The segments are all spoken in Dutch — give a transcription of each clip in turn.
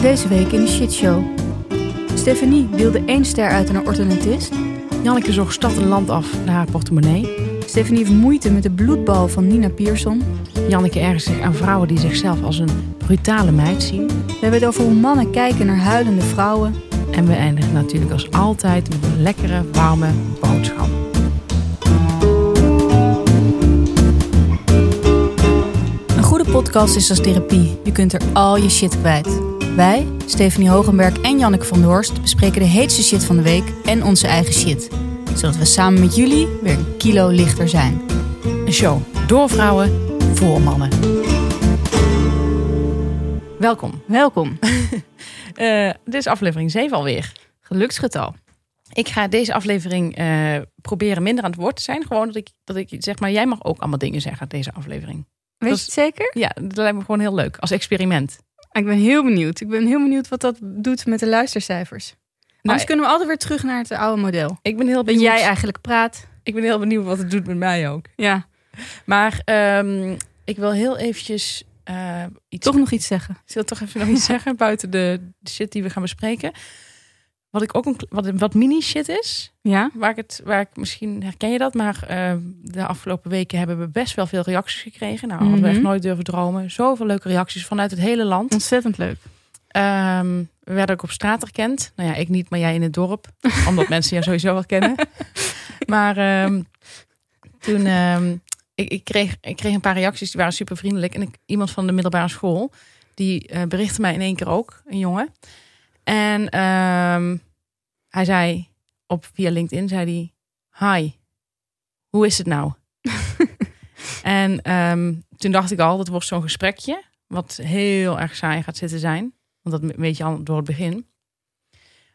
Deze week in de shitshow. Stephanie deelde één ster uit aan een orthodontist. Janneke zocht stad en land af naar haar portemonnee. Stephanie heeft moeite met de bloedbal van Nina Pierson. Janneke ergert zich aan vrouwen die zichzelf als een brutale meid zien. We hebben het over hoe mannen kijken naar huilende vrouwen. En we eindigen natuurlijk als altijd met een lekkere, warme boodschap. Een goede podcast is als therapie. Je kunt er al je shit kwijt. Wij, Stephanie Hogenberg en Janneke van der Horst, bespreken de heetste shit van de week en onze eigen shit. Zodat we samen met jullie weer een kilo lichter zijn. Een show door vrouwen, voor mannen. Welkom. Welkom. Eh, dit is aflevering 7 alweer. Geluksgetal. Ik ga deze aflevering eh, proberen minder aan het woord te zijn. Gewoon dat ik, dat ik zeg maar, jij mag ook allemaal dingen zeggen deze aflevering. Weet je het zeker? Ja, dat lijkt me gewoon heel leuk. Als experiment. Ik ben heel benieuwd. Ik ben heel benieuwd wat dat doet met de luistercijfers. Anders kunnen we altijd weer terug naar het oude model. Ik ben heel Dat benieuwd. jij eigenlijk praat. Ik ben heel benieuwd wat het doet met mij ook. Ja, Maar ehm, ik wil heel eventjes eh, iets. toch nog iets zeggen. Ik wil toch even nog iets zeggen buiten de shit die we gaan bespreken. Wat ik ook een wat, wat mini shit is, Ja? waar ik het, waar ik misschien herken je dat, maar eh, de afgelopen weken hebben we best wel veel reacties gekregen. Nou, hadden we echt Mhm. nooit durven dromen. Zoveel leuke reacties vanuit het hele land. Ontzettend leuk. Ehm, we werden ook op straat herkend. Nou ja, ik niet, maar jij in het dorp. Omdat mensen je sowieso wel kennen. Maar ehm, toen... ehm, ik, ik, kreeg, ik kreeg een paar reacties, die waren super vriendelijk. En ik, iemand van de middelbare school, die eh, berichtte mij in één keer ook. Een jongen. En ehm, hij zei op via LinkedIn, zei hij... Hi, hoe is het nou? en ehm, toen dacht ik al, dat wordt zo'n gesprekje. Wat heel erg saai gaat zitten zijn. Want dat weet je al door het begin.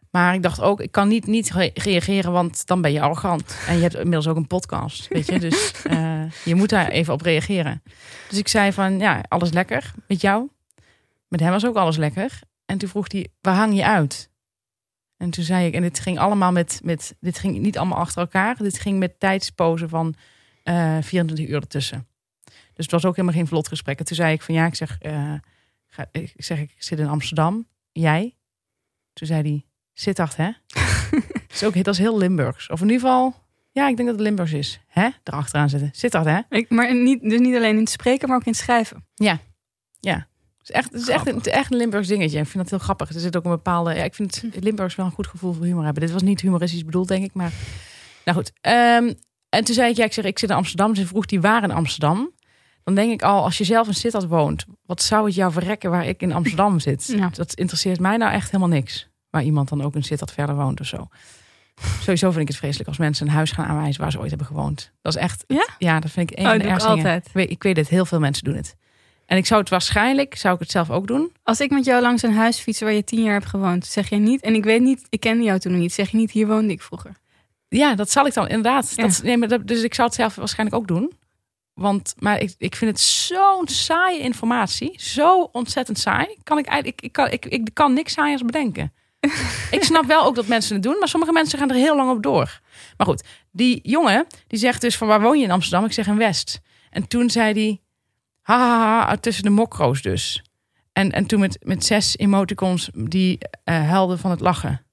Maar ik dacht ook, ik kan niet, niet re- reageren, want dan ben je arrogant. En je hebt inmiddels ook een podcast, weet je. Dus eh, je moet daar even op reageren. Dus ik zei van, ja, alles lekker met jou. Met hem was ook alles lekker. En toen vroeg hij, waar hang je uit? En toen zei ik, en dit ging allemaal met, met dit ging niet allemaal achter elkaar. Dit ging met tijdspozen van eh 24 uur ertussen. Dus het was ook helemaal geen vlot gesprek. En toen zei ik van, ja, ik zeg, eh, ga, ik zeg, ik zit in Amsterdam. Jij? Toen zei hij, Sittard, hè? is ook, dat is heel Limburgs. Of in ieder geval, ja, ik denk dat het Limburgs is. Hè? Erachteraan zitten. Sittard, hè? Ik, maar niet, dus niet alleen in het spreken, maar ook in het schrijven. Het is echt, het is echt, een, het is echt een Limburgs dingetje. Ik vind dat heel grappig. Er zit ook een bepaalde... Ja, ik vind het Limburgs wel een goed gevoel voor humor hebben. Dit was niet humoristisch bedoeld, denk ik. Maar nou goed. Ehm, en toen zei ik, ja, ik zeg, ik zit in Amsterdam. Ze vroeg die waar in Amsterdam. Dan denk ik al, als je zelf in Sittard woont... wat zou het jou verrekken waar ik in Amsterdam zit? Ja. Dat interesseert mij nou echt helemaal niks. Waar iemand dan ook in Sittard verder woont of zo. Sowieso vind ik het vreselijk als mensen een huis gaan aanwijzen... waar ze ooit hebben gewoond. Dat is echt... Ja? Ja, dat vind ik een Oh, van de ergste altijd. Ik weet, ik weet het, heel veel mensen doen het. En ik zou het waarschijnlijk, zou ik het zelf ook doen. Als ik met jou langs een huis fiets waar je tien jaar hebt gewoond, zeg je niet, en ik weet niet, ik kende jou toen nog niet, zeg je niet, hier woonde ik vroeger. Ja, dat zal ik dan inderdaad. Ja. Dat, nee, maar dat, dus ik zou het zelf waarschijnlijk ook doen. Want, maar ik, ik vind het zo'n saaie informatie. Zo ontzettend saai. Kan ik, eigenlijk, ik, ik, kan, ik, ik kan niks saaiers bedenken. ik snap wel ook dat mensen het doen, maar sommige mensen gaan er heel lang op door. Maar goed, die jongen die zegt dus van waar woon je in Amsterdam? Ik zeg in West. En toen zei hij, ha, ha, ha, tussen de mokro's dus. En, en toen met, met zes emoticons die eh helden van het lachen.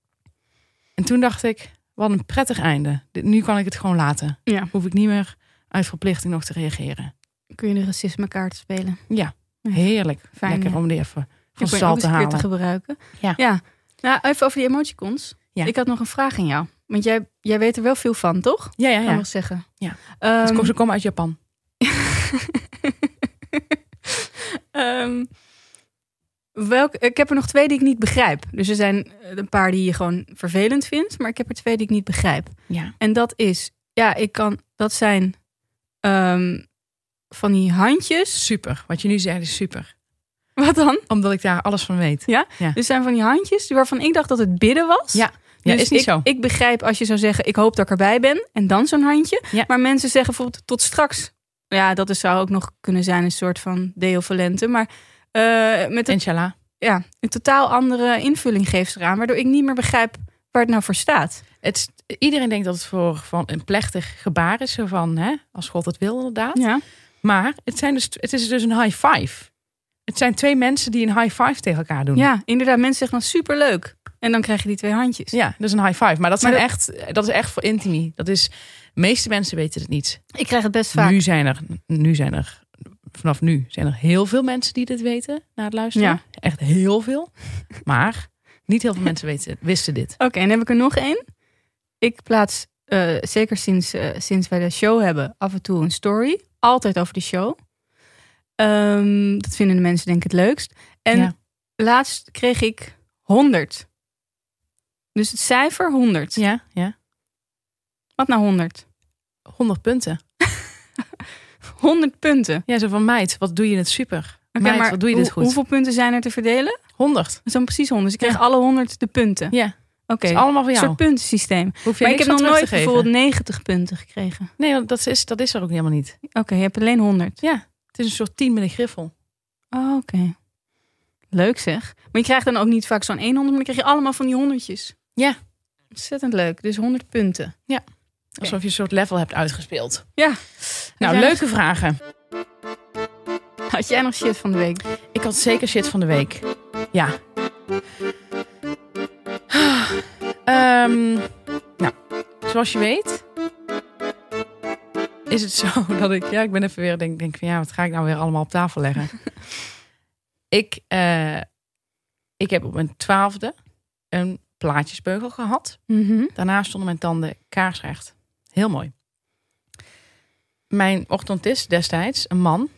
En toen dacht ik, wat een prettig einde. Dit, nu kan ik het gewoon laten. Ja. Hoef ik niet meer uit verplichting nog te reageren. Kun je de racisme kaart spelen? Ja, heerlijk. Fijn, Lekker ja. om die even van Ik te halen. gebruiken. Ja. ja. Nou, even over die emoticons. Ja. Ik had nog een vraag aan jou. Want jij, jij weet er wel veel van, toch? Ja, ja, Kan ja. wel zeggen. Ja. Komen- Ze komen uit Japan. Ehm, welk, ik heb er nog twee die ik niet begrijp. Dus er zijn eh, een paar die je gewoon vervelend vindt, maar ik heb er twee die ik niet begrijp. Ja. En dat is, ja, ik kan, dat zijn ehm, van die handjes. Super. Wat je nu zegt is super. Wat dan? Omdat ik daar alles van weet. Ja? Ja. Er zijn van die handjes waarvan ik dacht dat het bidden was. Ja. Ja, Dus is niet ik, zo. Ik begrijp als je zou zeggen, ik hoop dat ik erbij ben. En dan zo'n handje. Ja. Maar mensen zeggen bijvoorbeeld tot straks. Ja, dat is, zou ook nog kunnen zijn een soort van deo volente. Maar eh, met een, Inshallah. ja, een totaal andere invulling geeft eraan. Waardoor ik niet meer begrijp waar het nou voor staat. Het, iedereen denkt dat het voor van een plechtig gebaar is. Zo van, hè, als God het wil inderdaad. Ja. Maar het, zijn dus, het is dus een high five. Het zijn twee mensen die een high five tegen elkaar doen. Ja, inderdaad. Mensen zeggen dan superleuk. En dan krijg je die twee handjes. Ja, is een high five. Maar dat, Maar zijn dat- echt, dat is echt voor intimie. Dat is, de meeste mensen weten het niet. Ik krijg het best vaak. Nu zijn er, nu zijn er, vanaf nu zijn er heel veel mensen die dit weten na het luisteren. Ja. Echt heel veel. Maar niet heel veel mensen weten, wisten dit. Oké, en dan heb ik er nog één. Ik plaats, eh, zeker sinds, eh, sinds wij de show hebben, af en toe een story. Altijd over de show. Ehm, dat vinden de mensen denk ik het leukst. En Ja. laatst kreeg ik 100. Dus het cijfer 100. Ja, ja. Wat nou 100? 100 punten. 100 punten. Ja, zo van meid, wat doe je het super. Oké, maar wat doe je dit hoe- goed. hoeveel punten zijn er te verdelen? 100. Dat zijn precies 100. Dus ik kreeg Ja. alle 100 de punten. Ja, Oké, is allemaal van een jou. soort puntensysteem. Hoef je Maar ik heb nog nooit bijvoorbeeld 90 punten gekregen. Nee, want dat is, dat is er ook helemaal niet. Oké, je hebt alleen 100. Ja, het is een soort 10 met een griffel. Oh, oké. Leuk zeg. Maar je krijgt dan ook niet vaak zo'n 100, maar dan krijg je allemaal van die honderdjes. Ja. Ontzettend leuk. Dus 100 punten. Alsof je een soort level hebt uitgespeeld. Ja. Nou, leuke vragen. Had jij nog shit van de week? Ik had zeker shit van de week. Ja. Ehm, nou, zoals je weet, is het zo dat ik, ja, ik ben even weer denk, denk van ja, wat ga ik nou weer allemaal op tafel leggen? ik, eh, ik heb op mijn twaalfde een plaatjesbeugel gehad. Daarna stonden mijn tanden kaarsrecht. Heel mooi. Mijn orthodontist destijds, een man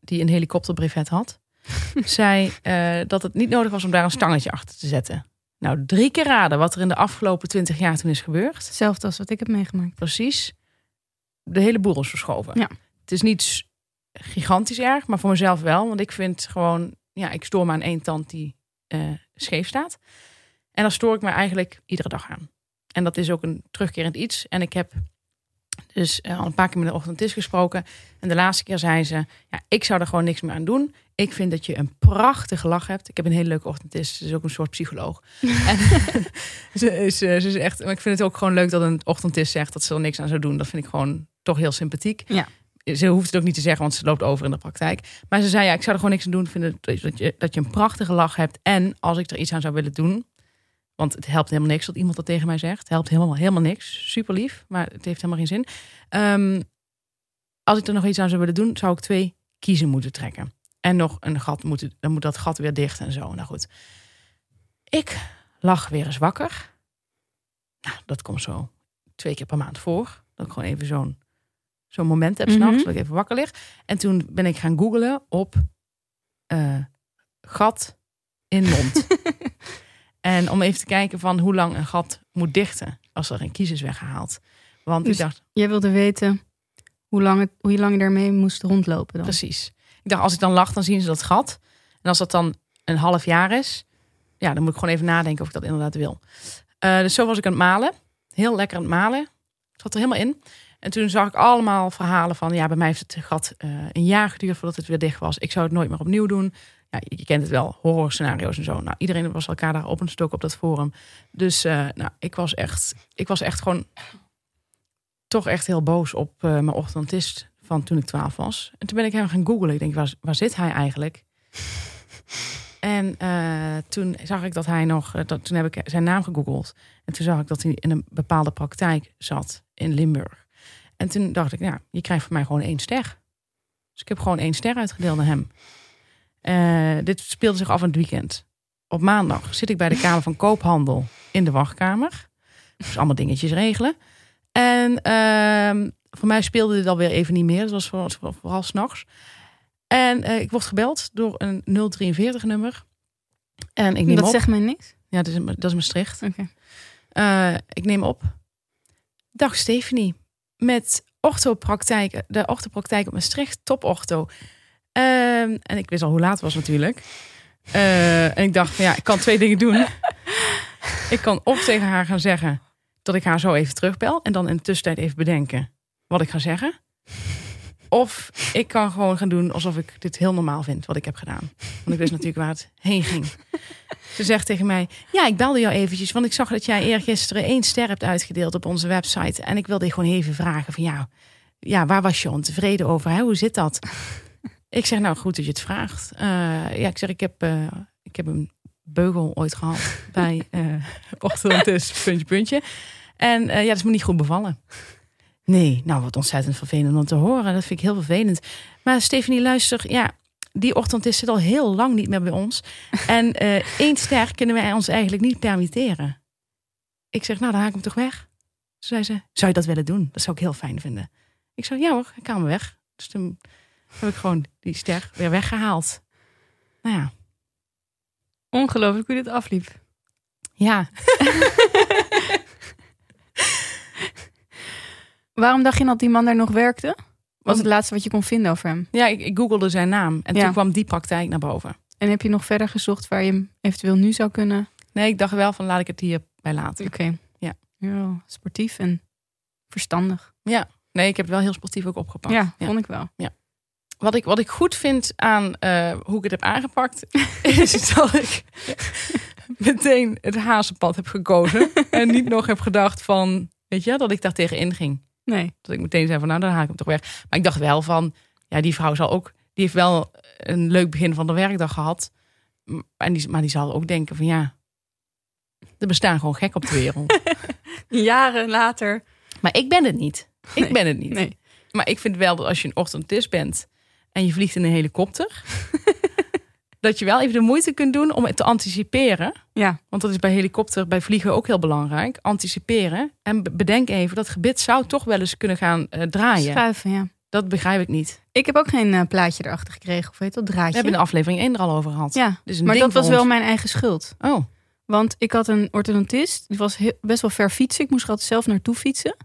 die een helikopterbrevet had, zei eh, dat het niet nodig was om daar een stangetje achter te zetten. Nou, drie keer raden wat er in de afgelopen twintig jaar toen is gebeurd. Hetzelfde als wat ik heb meegemaakt. Precies. De hele boel is verschoven. Ja. Het is niet gigantisch erg, maar voor mezelf wel. Want ik vind gewoon, ja, ik stoor me aan één tand die eh, scheef staat. En daar stoor ik me eigenlijk iedere dag aan. En dat is ook een terugkerend iets. En ik heb dus eh, al een paar keer met de orthodontist gesproken. En de laatste keer zei ze, ja, ik zou er gewoon niks meer aan doen. Ik vind dat je een prachtige lach hebt. Ik heb een hele leuke orthodontist. Ze is ook een soort psycholoog. en ze, is, eh, ze is echt, maar ik vind het ook gewoon leuk dat een orthodontist zegt dat ze er niks aan zou doen. Dat vind ik gewoon toch heel sympathiek. Ja. Ze hoeft het ook niet te zeggen, want ze loopt over in de praktijk. Maar ze zei, ja, ik zou er gewoon niks aan doen. Ik vind dat je, dat je een prachtige lach hebt. En als ik er iets aan zou willen doen, want het helpt helemaal niks dat iemand dat tegen mij zegt. Het helpt helemaal, helemaal niks. Super lief, maar het heeft helemaal geen zin. Ehm, als ik er nog iets aan zou willen doen, zou ik twee kiezen moeten trekken. En nog een gat moeten, dan moet dat gat weer dicht en zo. Nou goed. Ik lag weer eens wakker. Nou, dat komt zo twee keer per maand voor. Dat ik gewoon even zo'n zo'n moment heb Mhm. s'nachts, dat ik even wakker lig. En toen ben ik gaan googlen op eh, gat in mond. en om even te kijken van hoe lang een gat moet dichten als er een kies is weggehaald. Want Dus- ik dacht, Jij wilde weten hoe lang, het, hoe lang je daarmee moest rondlopen dan. precies. Ik dacht, als ik dan lach, dan zien ze dat gat. En als dat dan een half jaar is, ja, dan moet ik gewoon even nadenken of ik dat inderdaad wil. Eh, dus zo was ik aan het malen. Heel lekker aan het malen. Het zat er helemaal in. En toen zag ik allemaal verhalen van, ja, bij mij heeft het gat eh, een jaar geduurd voordat het weer dicht was. Ik zou het nooit meer opnieuw doen. Ja, je, kent het wel, horror scenario's en zo. Nou, iedereen was elkaar daar op een stok op dat forum. Dus eh, nou, ik was echt, ik was echt gewoon toch echt heel boos op eh, mijn orthodontist van toen ik 12 was. En toen ben ik hem gaan googlen. Ik denk, waar, waar zit hij eigenlijk? En eh, toen zag ik dat hij nog, dat, toen heb ik zijn naam gegoogeld. En toen zag ik dat hij in een bepaalde praktijk zat in Limburg. En toen dacht ik, ja, je krijgt van mij gewoon één ster. Dus ik heb gewoon één ster uitgedeeld aan hem. Eh, dit speelde zich af in het weekend. Op maandag zit ik bij de Kamer van Koophandel in de wachtkamer. Dus allemaal dingetjes regelen. En ehm, voor mij speelde dit alweer even niet meer. Dat was vooral, vooral, s'nachts. En eh, ik word gebeld door een 043 nummer. En ik neem dat op. zegt mij niks. Ja, dat is, dat is Maastricht. Oké. Eh, ik neem op. Dag Stephanie. Met orthopraktijk, de orthopraktijk op Maastricht, top ortho. Ehm, en ik wist al hoe laat het was natuurlijk. Eh, en ik dacht van ja, ik kan twee dingen doen. ik kan of tegen haar gaan zeggen dat ik haar zo even terugbel. En dan in de tussentijd even bedenken wat ik ga zeggen. Of ik kan gewoon gaan doen alsof ik dit heel normaal vind wat ik heb gedaan. Want ik wist natuurlijk waar het heen ging. Ze zegt tegen mij: Ja, ik belde jou eventjes, want ik zag dat jij eergisteren één ster hebt uitgedeeld op onze website. En ik wilde je gewoon even vragen: van ja, ja waar was je ontevreden over? Hoe zit dat? Ik zeg, nou goed dat je het vraagt. Eh, ja, ik zeg, ik heb, eh, ik heb een beugel ooit gehad bij uh, ochtendtest, puntje, puntje. En ja, dat is me niet goed bevallen. Nee, nou wat ontzettend vervelend om te horen. Dat vind ik heel vervelend. Maar Stephanie, luister, ja, die ochtendtest zit al heel lang niet meer bij ons. En één ster kunnen wij ons eigenlijk niet permitteren. Ik zeg, nou dan haak ik hem toch weg. Zei ze, zou je dat willen doen? Dat zou ik heel fijn vinden. Ik zei, ja hoor, ik kan hem weg. Dus toen heb ik gewoon die ster weer weggehaald. Nou ja. Ongelooflijk hoe dit afliep. Ja. Waarom dacht je dat die man daar nog werkte? Was het laatste wat je kon vinden over hem? Ja, ik, ik googelde zijn naam en toen kwam die praktijk naar boven. En heb je nog verder gezocht waar je hem eventueel nu zou kunnen? Nee, ik dacht wel van laat ik het hier bij laten. Oké. Ja. ja. Sportief en verstandig. Ja. Nee, ik heb het wel heel sportief ook opgepakt. Ja, vond ik wel. Ja. Wat ik, wat ik goed vind aan uh, hoe ik het heb aangepakt, is dat ik meteen het hazenpad heb gekozen. en niet nog heb gedacht van, weet je, dat ik daar tegenin ging. Nee. Dat ik meteen zei van, nou, dan haak ik hem toch weg. Maar ik dacht wel van, ja, die vrouw zal ook, die heeft wel een leuk begin van de werkdag gehad. En die, maar die zal ook denken van, ja, er bestaan gewoon gek op de wereld. Jaren later. Maar ik ben het niet. Ik ben het niet. Nee. Maar ik vind wel dat als je een ochtendist bent en je vliegt in een helikopter, dat je wel even de moeite kunt doen om het te anticiperen. Ja. Want dat is bij helikopter, bij vliegen ook heel belangrijk. Anticiperen. En bedenk even, dat gebit zou toch wel eens kunnen gaan uh, draaien. Schuiven, ja. Dat begrijp ik niet. Ik heb ook geen uh, plaatje erachter gekregen. Of weet dat draadje? We hebben de aflevering 1 er al over gehad. Ja, dus maar dat was wel mijn eigen schuld. Oh. Want ik had een orthodontist. Die was best wel ver fietsen. Ik moest er altijd zelf naartoe fietsen.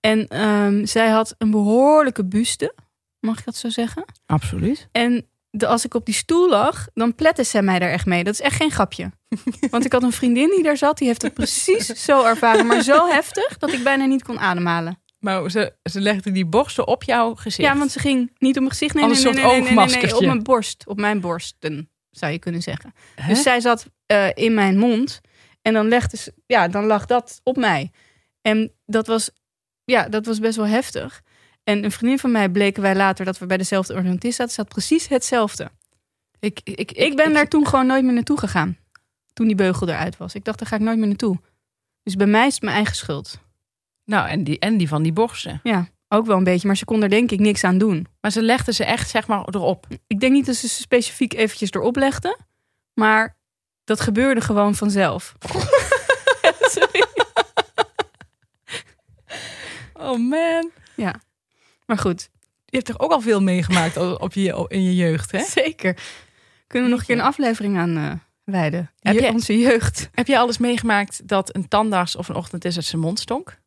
En um, zij had een behoorlijke buste. Mag ik dat zo zeggen? Absoluut. En de, als ik op die stoel lag, dan plette zij mij daar echt mee. Dat is echt geen grapje. Want ik had een vriendin die daar zat. Die heeft het precies zo ervaren. Maar zo heftig dat ik bijna niet kon ademhalen. Maar ze, ze legde die borsten op jouw gezicht? Ja, want ze ging niet op mijn gezicht. Nee, nee, nee, nee, nee, nee, nee, op mijn borst. Op mijn borsten, zou je kunnen zeggen. Dus zij zat uh, in mijn mond. En dan, legde ze, ja, dan lag dat op mij. En dat was, ja, dat was best wel heftig. En een vriendin van mij bleken wij later dat we bij dezelfde orthodontist zaten. Zat precies hetzelfde. Ik, ik, ik, ik ben daar toen gewoon nooit meer naartoe gegaan. Toen die beugel eruit was. Ik dacht, daar ga ik nooit meer naartoe. Dus bij mij is het mijn eigen schuld. Nou, en die, en die van die borsten. Ja, ook wel een beetje. Maar ze kon er denk ik niks aan doen. Maar ze legden ze echt, zeg maar, erop. Ik denk niet dat ze ze specifiek eventjes erop legden. Maar dat gebeurde gewoon vanzelf. oh man. Ja. Maar goed. Je hebt toch ook al veel meegemaakt op je, in je jeugd, hè? Zeker. Kunnen we nog een keer een aflevering aan uh, wijden? Heb je, onze jeugd. Heb je alles meegemaakt dat een tandarts of een ochtendis uit zijn mond stonk?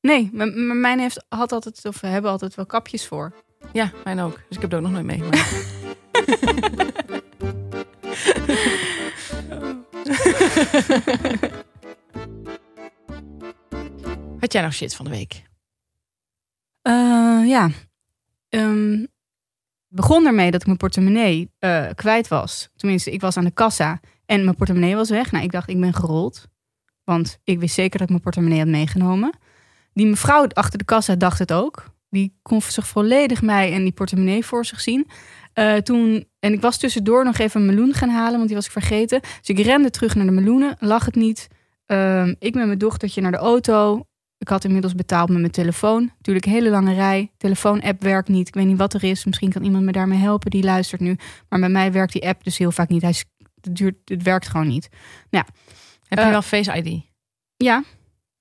Nee, maar mijn heeft, had altijd, of we hebben altijd wel kapjes voor. Ja, mijn ook. Dus ik heb het ook nog nooit meegemaakt. Had jij nog shit van de week? Uh, ja. Um, begon ermee dat ik mijn portemonnee uh, kwijt was. Tenminste, ik was aan de kassa en mijn portemonnee was weg. Nou, ik dacht, ik ben gerold. Want ik wist zeker dat ik mijn portemonnee had meegenomen. Die mevrouw achter de kassa dacht het ook. Die kon zich volledig mij en die portemonnee voor zich zien. Uh, toen, en ik was tussendoor nog even een meloen gaan halen, want die was ik vergeten. Dus ik rende terug naar de meloenen, lag het niet. Uh, ik met mijn dochtertje naar de auto. Ik had inmiddels betaald met mijn telefoon. Natuurlijk hele lange rij. Telefoon-app werkt niet. Ik weet niet wat er is. Misschien kan iemand me daarmee helpen. Die luistert nu. Maar bij mij werkt die app dus heel vaak niet. Hij het, duurt, het werkt gewoon niet. Nou, Heb je uh, wel Face ID? Ja.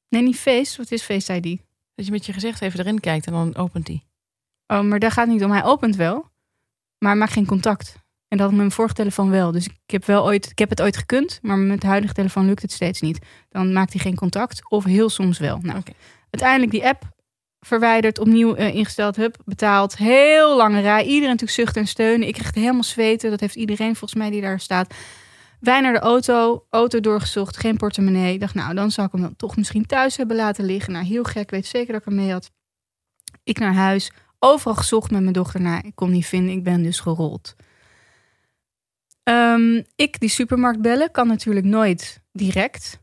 Nee, niet Face. Wat is Face ID? Dat je met je gezicht even erin kijkt en dan opent hij. Oh, maar daar gaat het niet om. Hij opent wel. Maar maakt geen contact. En dat met mijn vorige telefoon wel. Dus ik heb, wel ooit, ik heb het ooit gekund, maar met de huidige telefoon lukt het steeds niet. Dan maakt hij geen contact, of heel soms wel. Nou, Uiteindelijk die app verwijderd, opnieuw uh, ingesteld, hup, betaald. Heel lange rij. Iedereen natuurlijk zucht en steunen. Ik kreeg het helemaal zweten. Dat heeft iedereen volgens mij die daar staat. Wij naar de auto, auto doorgezocht, geen portemonnee. Ik dacht, nou, dan zou ik hem dan toch misschien thuis hebben laten liggen. Nou, heel gek, weet zeker dat ik hem mee had. Ik naar huis, overal gezocht met mijn dochter. Nou, ik kon niet vinden, ik ben dus gerold. Um, ik die supermarkt bellen kan natuurlijk nooit direct.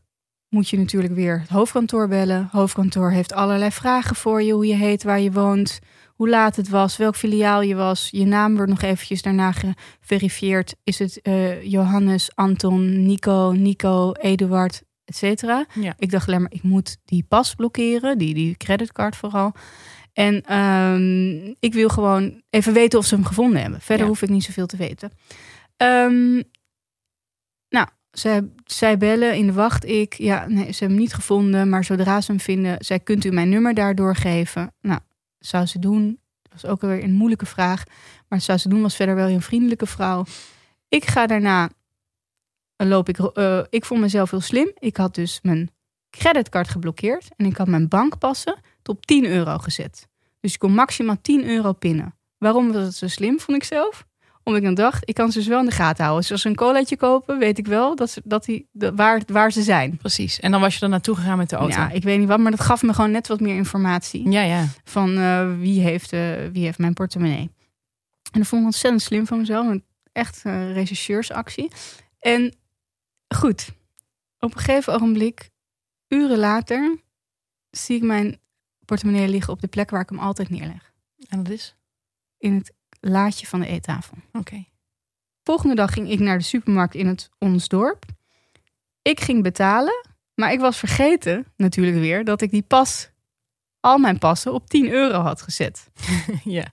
Moet je natuurlijk weer het hoofdkantoor bellen. Hoofdkantoor heeft allerlei vragen voor je. Hoe je heet, waar je woont, hoe laat het was, welk filiaal je was. Je naam wordt nog eventjes daarna geverifieerd. Is het eh, Johannes, Anton, Nico, Nico, Eduard, et cetera. Ja. Ik dacht alleen maar, ik moet die pas blokkeren, die, die creditcard vooral. En ehm, ik wil gewoon even weten of ze hem gevonden hebben. Verder Ja. hoef ik niet zoveel te weten. Ehm, nou, zij, bellen in de wacht. Ik, ja, nee, ze hebben hem niet gevonden. Maar zodra ze hem vinden, zij kunt u mijn nummer daardoor geven. Nou, zou ze doen. Dat was ook weer een moeilijke vraag. Maar zou ze doen, was verder wel een vriendelijke vrouw. Ik ga daarna, eh, loop ik, eh, ik vond mezelf heel slim. Ik had dus mijn creditcard geblokkeerd. En ik had mijn bankpassen tot 10 euro gezet. Dus ik kon maximaal 10 euro pinnen. Waarom was het zo slim, vond ik zelf? Omdat ik dan dacht, ik kan ze dus wel in de gaten houden. Dus als ze een colaatje kopen, weet ik wel dat ze, dat die, de, waar, waar ze zijn. Precies. En dan was je er naartoe gegaan met de auto. Ja, ik weet niet wat, maar dat gaf me gewoon net wat meer informatie. ja. ja. Van eh, wie, heeft, eh, wie heeft mijn portemonnee. En dat vond ik ontzettend slim van mezelf. Een echt eh rechercheursactie. En goed, op een gegeven ogenblik, uren later, zie ik mijn portemonnee liggen op de plek waar ik hem altijd neerleg. En dat is? In het laadje van de eettafel. Oké. Volgende dag ging ik naar de supermarkt in het ons dorp. Ik ging betalen, maar ik was vergeten natuurlijk weer dat ik die pas, al mijn passen, op 10 euro had gezet. ja.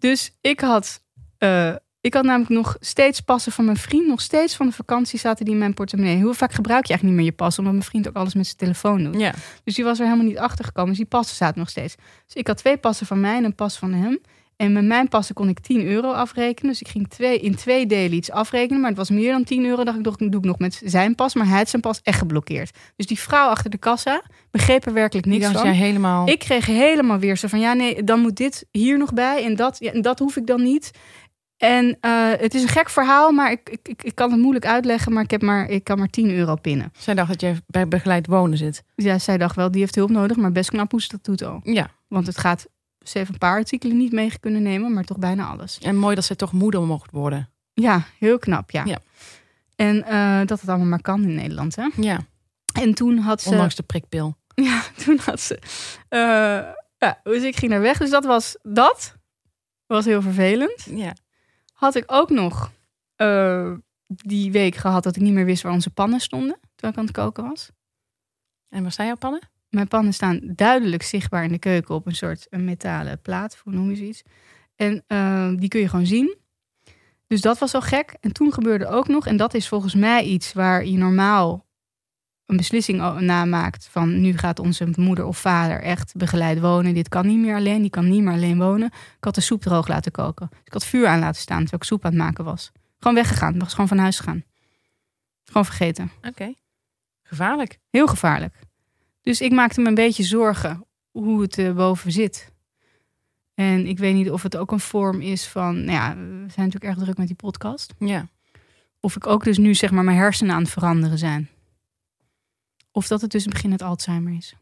Dus ik had, eh, ik had namelijk nog steeds passen van mijn vriend, nog steeds van de vakantie zaten die in mijn portemonnee. Hoe vaak gebruik je eigenlijk niet meer je pas, omdat mijn vriend ook alles met zijn telefoon doet. Ja. Dus die was er helemaal niet achter gekomen. Dus die passen zaten nog steeds. Dus ik had twee passen van mij en een pas van hem. En met mijn passen kon ik 10 euro afrekenen. Dus ik ging twee, in twee delen iets afrekenen. Maar het was meer dan 10 euro. Dacht ik, toch, doe ik nog met zijn pas. Maar hij had zijn pas echt geblokkeerd. Dus die vrouw achter de kassa begreep er werkelijk niks van. jij helemaal... Ik kreeg helemaal weer zo van, ja nee, dan moet dit hier nog bij. En dat, ja, en dat hoef ik dan niet. En eh, het is een gek verhaal, maar ik, ik, ik, ik kan het moeilijk uitleggen. Maar ik, heb maar ik kan maar 10 euro pinnen. Zij dacht dat jij bij begeleid wonen zit. Ja, zij dacht wel, die heeft hulp nodig. Maar best knap hoe ze dat doet al. Ja. Want het gaat, ze heeft een paar artikelen niet mee kunnen nemen, maar toch bijna alles. En mooi dat zij toch moeder mocht worden. Ja, heel knap, ja. Ja. En eh, dat het allemaal maar kan in Nederland, hè. Ja. En toen had ze... Ondanks de prikpil. Ja, toen had ze... eh, ja, dus ik ging naar weg. Dus dat was dat. was heel vervelend. Ja. Had ik ook nog eh, die week gehad dat ik niet meer wist waar onze pannen stonden. Terwijl ik aan het koken was. En waar staan jouw pannen? Mijn pannen staan duidelijk zichtbaar in de keuken op een soort een metalen plaat, hoe noem je zoiets. En eh, die kun je gewoon zien. Dus dat was al gek. En toen gebeurde ook nog, en dat is volgens mij iets waar je normaal een beslissing namaakt van nu gaat onze moeder of vader echt begeleid wonen. Dit kan niet meer alleen, die kan niet meer alleen wonen. Ik had de soep droog laten koken. Dus ik had vuur aan laten staan terwijl ik soep aan het maken was. Gewoon weggegaan, was gewoon van huis gegaan. Gewoon vergeten. Oké. Gevaarlijk. Heel gevaarlijk. Dus ik maakte me een beetje zorgen hoe het eh, boven zit. En ik weet niet of het ook een vorm is van, nou ja, we zijn natuurlijk erg druk met die podcast. Ja. Of ik ook dus nu zeg maar mijn hersenen aan het veranderen zijn. Of dat het dus een begin het Alzheimer is.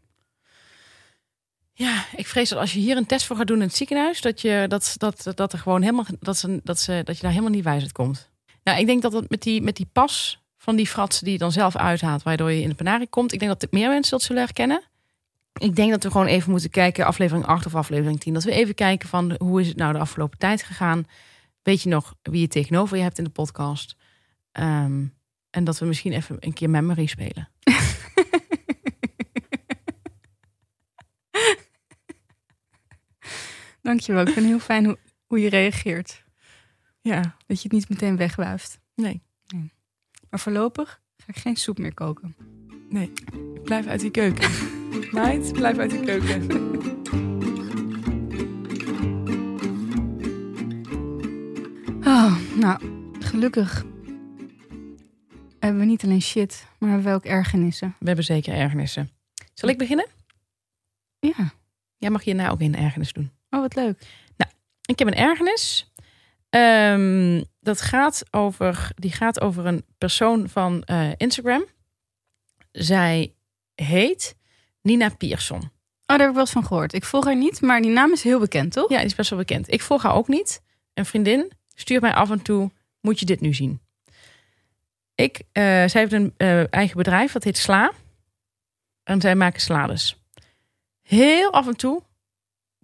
Ja, ik vrees dat als je hier een test voor gaat doen in het ziekenhuis, dat je dat, dat, dat er gewoon helemaal dat, ze, dat, ze, dat je daar helemaal niet wijs uit komt. Nou, ik denk dat het met die, met die pas van die fratsen die je dan zelf uithaalt, waardoor je in de penarie komt, ik denk dat meer mensen dat zullen herkennen. Ik denk dat we gewoon even moeten kijken, aflevering 8 of aflevering 10, dat we even kijken van hoe is het nou de afgelopen tijd gegaan. Weet je nog wie je tegenover je hebt in de podcast? Ehm, en dat we misschien even een keer memory spelen. Dankjewel. Ik vind het heel fijn hoe, hoe je reageert. Ja, Dat je het niet meteen wegwuift. nee. Maar voorlopig ga ik geen soep meer koken. Nee, blijf uit die keuken. Meid, blijf uit die keuken. Oh, nou, gelukkig hebben we niet alleen shit, maar hebben we ook ergernissen. We hebben zeker ergernissen. Zal ik beginnen? Ja. Jij mag hierna ook een ergernis doen. Oh, wat leuk. Ik heb een ergernis. Ehm, dat gaat over, die gaat over een persoon van eh, Instagram. Zij heet Nina Pierson. Oh, daar heb ik wel eens van gehoord. Ik volg haar niet, maar die naam is heel bekend, toch? Ja, die is best wel bekend. Ik volg haar ook niet. Een vriendin stuurt mij af en toe, moet je dit nu zien? Ik, eh, zij heeft een eh, eigen bedrijf, dat heet Sla. En zij maken salades. Heel af en toe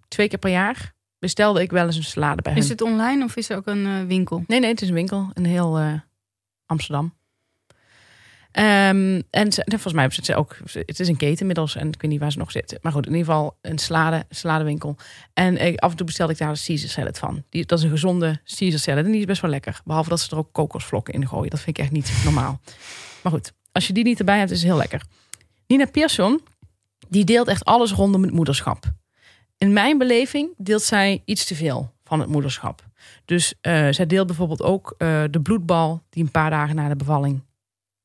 twee keer per jaar bestelde ik wel eens een salade bij hen. Is het online of is er ook een eh, winkel? Nee, nee, het is een winkel. Een heel eh, Amsterdam. Ehm, en ze- volgens mij zit ze ook. Het is een keten inmiddels en ik weet niet waar ze nog zitten. Maar goed, in ieder geval een salade, saladewinkel. En af en toe bestelde ik daar een Caesar salad van. Die, dat is een gezonde Caesar salad en die is best wel lekker. Behalve dat ze er ook kokosvlokken in gooien. Dat vind ik echt niet normaal. Maar goed, als je die niet erbij hebt, is het heel lekker. Nina Persson, die deelt echt alles rondom het moederschap. In mijn beleving deelt zij iets te veel van het moederschap. Dus eh, zij deelt bijvoorbeeld ook eh, de bloedbal die een paar dagen na de bevalling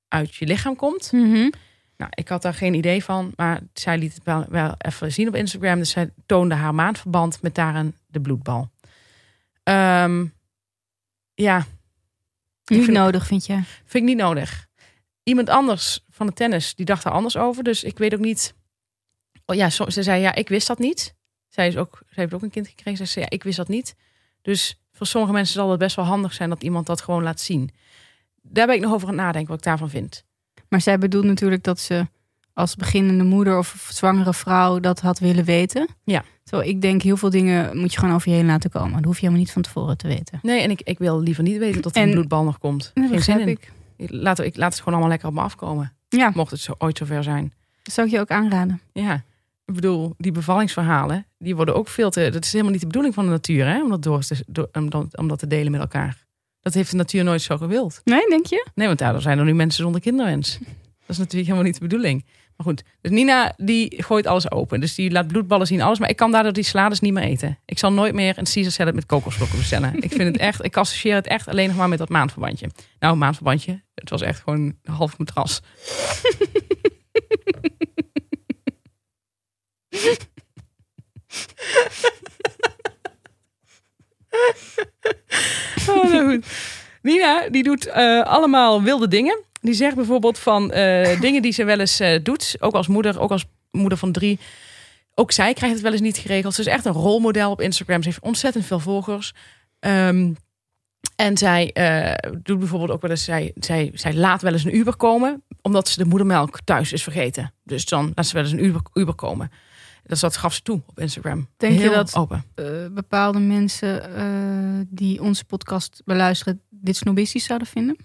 uit je lichaam komt. Mhm. Nou, ik had daar geen idee van, maar zij liet het wel, wel even zien op Instagram. Dus zij toonde haar maandverband met daarin de bloedbal. Ehm, ja, Niet vind- nodig, vind je? vind ik niet nodig. Iemand anders van de tennis, die dacht er anders over. Dus ik weet ook niet. Oh ja, ze zei ja, ik wist dat niet. Zij, is ook, zij heeft ook een kind gekregen. Ze zei ja, ik wist dat niet. Dus voor sommige mensen zal het best wel handig zijn dat iemand dat gewoon laat zien. Daar ben ik nog over aan het nadenken wat ik daarvan vind. Maar zij bedoelt natuurlijk dat ze als beginnende moeder of zwangere vrouw dat had willen weten. Ja. Zo, ik denk heel veel dingen moet je gewoon over je heen laten komen. Dat hoef je helemaal niet van tevoren te weten. Nee, en ik, ik wil liever niet weten dat er En- een bloedbal nog komt. Geen zin in. ik. Laat, ik laat het gewoon allemaal lekker op me afkomen. Ja, Mocht het zo, ooit zover zijn. dat zou ik je ook aanraden. Ja, ik bedoel, die bevallingsverhalen, die worden ook veel te... Dat is helemaal niet de bedoeling van de natuur, hè? Om dat, door te, door- om dat, om dat te delen met elkaar. Dat heeft de natuur nooit zo gewild. Nee, denk je? Nee, want daardoor zijn er nu mensen zonder kinderwens. Dat is natuurlijk helemaal niet de bedoeling. Maar goed, dus Nina die gooit alles open. Dus die laat bloedballen zien, alles. Maar ik kan daardoor die salades niet meer eten. Ik zal nooit meer een Caesar salad met kokosvlokken bestellen. ik vind het echt, ik associeer het echt alleen nog maar met dat maandverbandje. Nou, maandverbandje. Het was echt gewoon een half matras. Oh, nou goed. Nina, die doet eh, allemaal wilde dingen. Die zegt bijvoorbeeld van eh, dingen die ze wel eens eh, doet. Ook als moeder, ook als moeder van drie. Ook zij krijgt het wel eens niet geregeld. Ze is echt een rolmodel op Instagram. Ze heeft ontzettend veel volgers. Ehm, en zij doet bijvoorbeeld ook wel eens... Zij, zij, zij laat wel eens een Uber komen... omdat ze de moedermelk thuis is vergeten. Dus dan laat ze wel eens een Uber, Uber komen. Dat, dat gaf ze toe op Instagram. Denk je dat- Open. Eh, bepaalde mensen eh, die onze podcast beluisteren dit snobistisch zouden vinden?